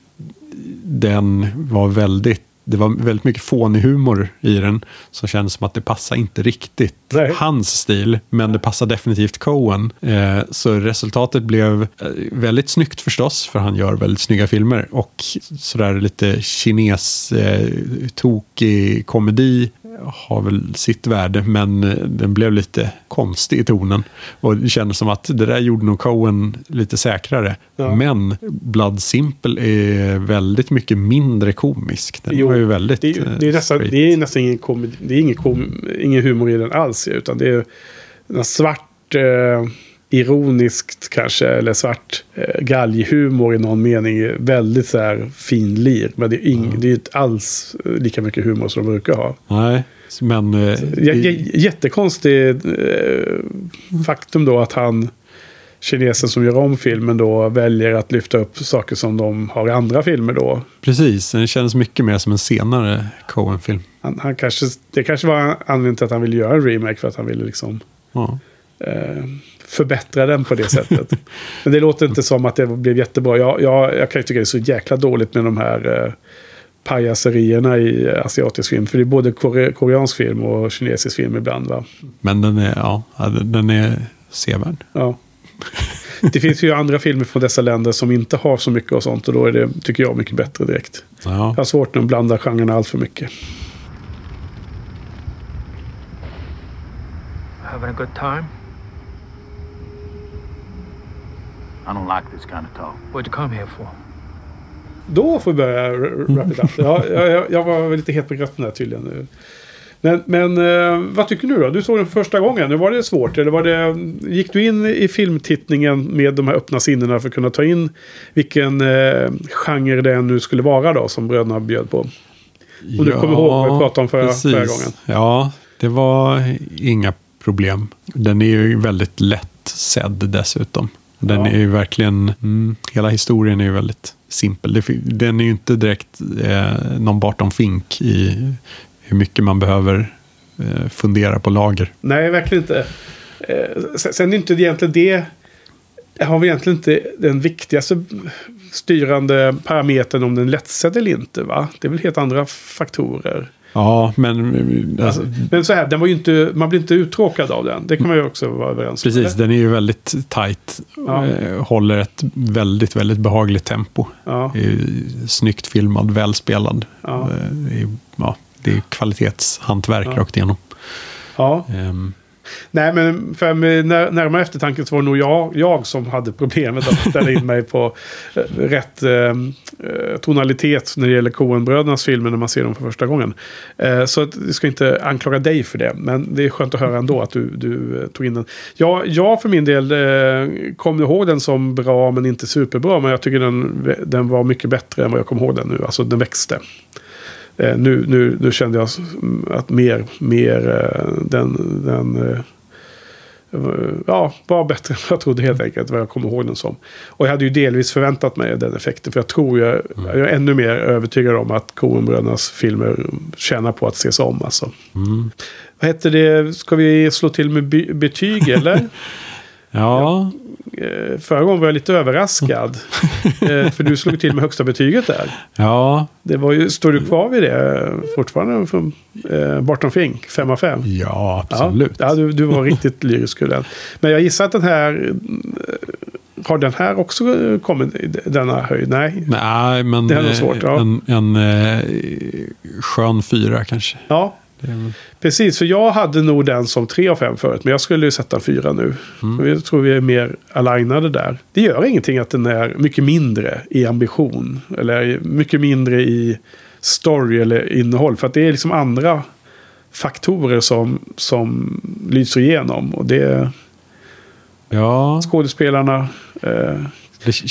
den var väldigt det var väldigt mycket fånig humor i den. Som kändes som att det passade inte riktigt
Nej.
hans stil. Men det passar definitivt Coen. Eh, så resultatet blev eh, väldigt snyggt förstås. För han gör väldigt snygga filmer. Och sådär lite kines eh, komedi har väl sitt värde. Men eh, den blev lite konstig i tonen. Och det kändes som att det där gjorde nog Coen lite säkrare.
Ja.
Men Blood Simple är väldigt mycket mindre komisk. Den
Jo,
var ju väldigt
Det är,
eh,
det är nästan,
straight.
det är nästan ingen, komedi, det är ingen, kom, ingen humor i den alls. Utan det är en svart, eh, ironiskt kanske, eller svart eh, galghumor i någon mening. Väldigt så här fin lir. Men det är, ing, det är inte alls eh, lika mycket humor som de brukar ha.
Nej, men... eh,
J- j- jättekonstigt eh, faktum då att han, kinesen som gör om filmen då, väljer att lyfta upp saker som de har i andra filmer då.
Precis, den känns mycket mer som en senare Coen-film.
Han, han kanske, det kanske var anledningen till att han ville göra en remake för att han ville liksom
Ja.
eh, förbättra den på det sättet. Men det låter inte som att det blev jättebra. Jag, jag, jag kan ju tycka det är så jäkla dåligt med de här eh, pajaserierna i eh, asiatisk film. För det är både kore, koreansk film och kinesisk film ibland va.
Men den är, ja, ja, den är sevärd.
Ja. Det finns ju andra filmer från dessa länder som inte har så mycket och sånt. Och då är det, tycker jag, mycket bättre direkt.
Ja.
Jag har svårt att blanda genrerna allt för mycket.
Having a good time?
I don't like this kind of talk.
What'd you come here for?
Då får vi börja wrap it up. Ja, jag, jag, jag var lite het på gröten där tydligen. Men, men eh, vad tycker du då? Du såg den första gången. Nu var det svårt? Eller var det, gick du in i filmtittningen med de här öppna sinnena för att kunna ta in vilken eh, genre det nu skulle vara då som bröderna bjöd på? Om du kommer ihåg vad vi pratade om förra-
precis.
förra gången.
Ja, det var inga problem. Den är ju väldigt lätt sedd dessutom. Den
Ja.
är ju verkligen, mm, hela historien är ju väldigt simpel. Den är ju inte direkt eh, någon Barton Fink i hur mycket man behöver eh, fundera på lager.
Nej, verkligen inte. Eh, sen, är inte egentligen det... Har väl egentligen inte den viktigaste styrande parametern om den lättsedd eller inte. Va? Det är väl helt andra faktorer.
Ja, men alltså,
Men så här, den var ju inte, man blir inte uttråkad av den. Det kan man ju också vara överens om.
Precis, den är ju väldigt tight.
Ja.
Eh, Håller ett väldigt, väldigt behagligt tempo.
Ja.
Snyggt filmad, välspelad.
Ja.
Eh, ja, det är kvalitetshantverk
Ja.
rakt igenom.
Ja.
Ehm,
Nej, men för när, närmare eftertanke så var det nog jag, jag som hade problemet att ställa in mig på eh, rätt eh, eh, tonalitet när det gäller Coen-brödernas filmer när man ser dem för första gången. Eh, så att, jag ska inte anklaga dig för det, men det är skönt att höra ändå att du, du eh, tog in den. Jag, jag för min del eh, kom ihåg den som bra men inte superbra, men jag tycker den, den var mycket bättre än vad jag kom ihåg den nu. Alltså den växte. Eh, nu, nu, nu kände jag att mer, mer eh, den, den eh, ja, var bättre än jag trodde helt enkelt. Vad jag kommer ihåg den som. Och jag hade ju delvis förväntat mig den effekten. För jag tror jag, jag är ännu mer övertygad om att Coen-brödernas filmer tjänar på att ses om. Alltså. Vad heter det? Ska vi slå till med betyg eller?
Ja,
Eh, Förra gången var jag lite överraskad. Eh, För du slog till med högsta betyget där.
ja,
Det var ju, står du kvar vid det fortfarande från eh, Barton Fink? 5 av 5?
ja absolut.
Ja, ja du, du var riktigt lyrisk Gullen. Men jag gissar att den här... eh, Har den här också kommit i denna höjd? Nej.
Nej, men
Det är nog
eh,
svårt, ja.
en, en eh, skön fyra kanske.
Ja, Precis. För jag hade nog den som 3 av 5 förut. Men jag skulle ju sätta en 4 nu.
Mm.
Jag tror vi är mer alignade där. Det gör ingenting att den är mycket mindre i ambition. Eller mycket mindre i story eller innehåll. För att det är liksom andra faktorer som, som lyser igenom. Och det är
Ja,
skådespelarna. Eh,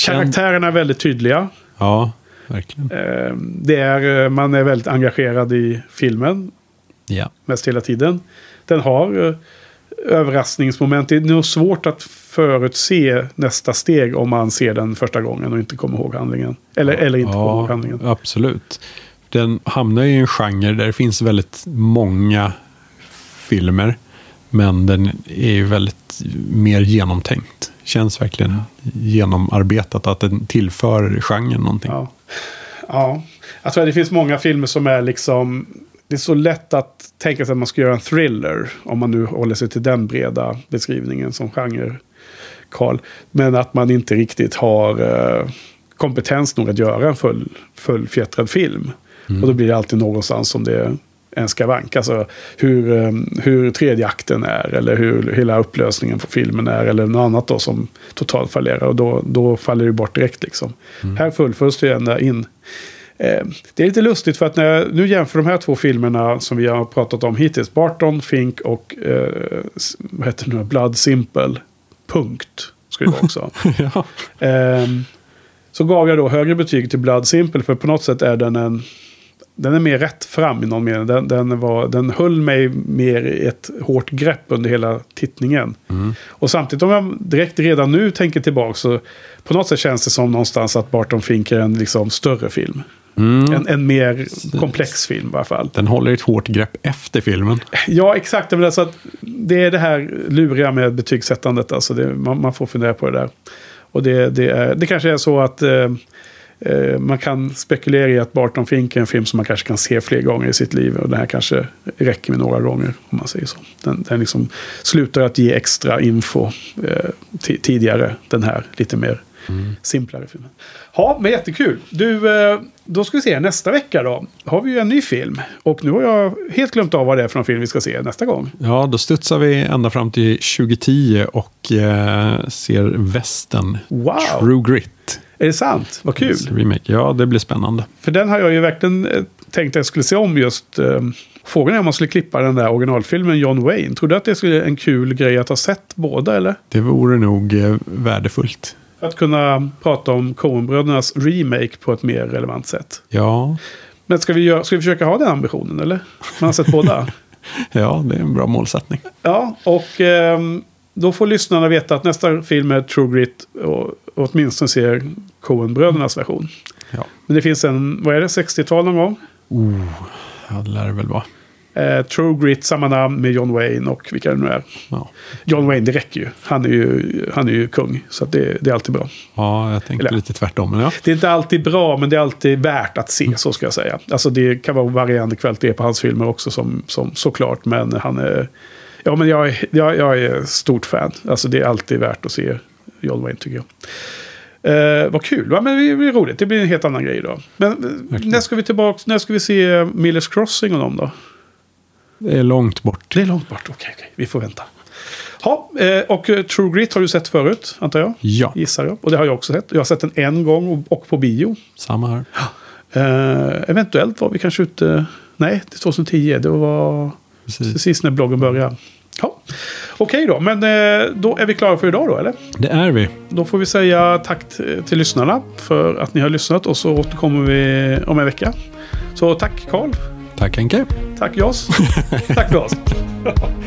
karaktärerna är väldigt tydliga.
Ja, verkligen.
Eh, det är, eh, man är väldigt engagerad i filmen.
Ja.
mest hela tiden. Den har eh, överraskningsmoment. Det är nog svårt att förutse nästa steg om man ser den första gången och inte kommer ihåg handlingen. Eller, eller inte kommer ihåg handlingen.
absolut. Den hamnar i en genre där det finns väldigt många filmer. Men den är ju väldigt mer genomtänkt. Känns verkligen genomarbetat att den tillför genren någonting.
Ja. ja. Jag tror att det finns många filmer som är liksom... Det är så lätt att tänka sig att man ska göra en thriller. Om man nu håller sig till den breda beskrivningen som genre. Karl. Men att man inte riktigt har eh, kompetens nog att göra en full, fullfjättrad film. Och då blir det alltid någonstans som det är en skavank. Alltså hur, eh, hur tredje akten är. Eller hur hela upplösningen på filmen är. Eller något annat då som totalt fallerar. Och då, då faller det bort direkt liksom. Här fullföljs det ända in. Eh, det är lite lustigt för att när jag nu jämför de här två filmerna som vi har pratat om hittills. Barton, Fink och eh, vad heter det nu? Blood Simple. Punkt. Ska det vara också.
ja.
Ehm, så gav jag då högre betyg till Blood Simple. För på något sätt är den en... Den är mer rätt fram i någon mening. Den, den, var, den höll mig mer i ett hårt grepp under hela tittningen. Och samtidigt om jag direkt redan nu tänker tillbaka så på något sätt känns det som någonstans att Barton Fink är en liksom större film. En, en mer komplex film i alla fall.
Den håller ett hårt grepp efter filmen.
Ja, exakt. Men alltså att det är det här luriga med betygssättandet. Alltså det, man, man får fundera på det där. Och det, det, är, det kanske är så att eh, man kan spekulera i att Barton Fink är en film som man kanske kan se fler gånger i sitt liv. Och den här kanske räcker med några gånger, om man säger så. Den, den liksom slutar att ge extra info eh, ti- tidigare. Den här lite mer simplare filmen. Ja, men jättekul. Du, eh, då ska vi se. Nästa vecka då har vi ju en ny film. Och nu har jag helt glömt av vad det är för någon film vi ska se nästa gång.
Ja, då studsar vi ända fram till 2010 och eh, ser västen
Wow!
True Grit.
Är det sant? Vad kul.
Remake. Ja, det blir spännande.
För den har jag ju verkligen eh, tänkt att jag skulle se om just. Eh, frågan är om man skulle klippa den där originalfilmen John Wayne. Tror du att det skulle en kul grej att ha sett båda eller?
Det vore nog eh, värdefullt.
För att kunna prata om Coen-brödernas remake på ett mer relevant sätt.
Ja,
Men ska vi, göra, ska vi försöka ha den ambitionen eller? Man har sett båda.
ja, det är en bra målsättning.
Ja, och ehm, då får lyssnarna veta att nästa film är True Grit. Och, åtminstone ser Coen-brödernas version.
Ja,
Men det finns en, vad är det, 60-tal någon gång?
ja det lär det väl vara.
Eh, True Grit, samma namn med John Wayne och vilka det nu är.
Ja,
John Wayne, det räcker ju. Han är ju, han är ju kung. Så det, det är alltid bra.
ja jag tänkte
Eller-
lite tvärtom. Men ja.
Det är inte alltid bra, men det är alltid värt att se, så ska jag säga. Alltså det kan vara varierande kvalitet på hans filmer också, som, som, såklart. Men han är... Ja, men jag, är- jag, jag är stort fan. Alltså det är alltid värt att se John Wayne, tycker jag. Eh, vad kul, va? men det blir roligt. Det blir en helt annan grej då. Men eh, när ska vi tillbaka? När ska vi se Millers Crossing och dem då?
Det är långt bort.
Det är långt bort. Okej, okej. Vi får vänta. Ja, eh, och eh, True Grit har du sett förut, antar jag?
Ja,
Gissar jag. Och det har jag också sett. Jag har sett den en gång och- och på bio.
samma här.
Eh, eventuellt var vi kanske ute... Nej, det är 2010. Det var
Precis.
precis när bloggen började. Ja. Okej då, men eh, då är vi klara för idag då, eller?
Det är vi.
Då får vi säga tack till lyssnarna för att ni har lyssnat och så återkommer vi om en vecka. Så tack Karl.
Tack Henke.
Tack Jas. tack för oss.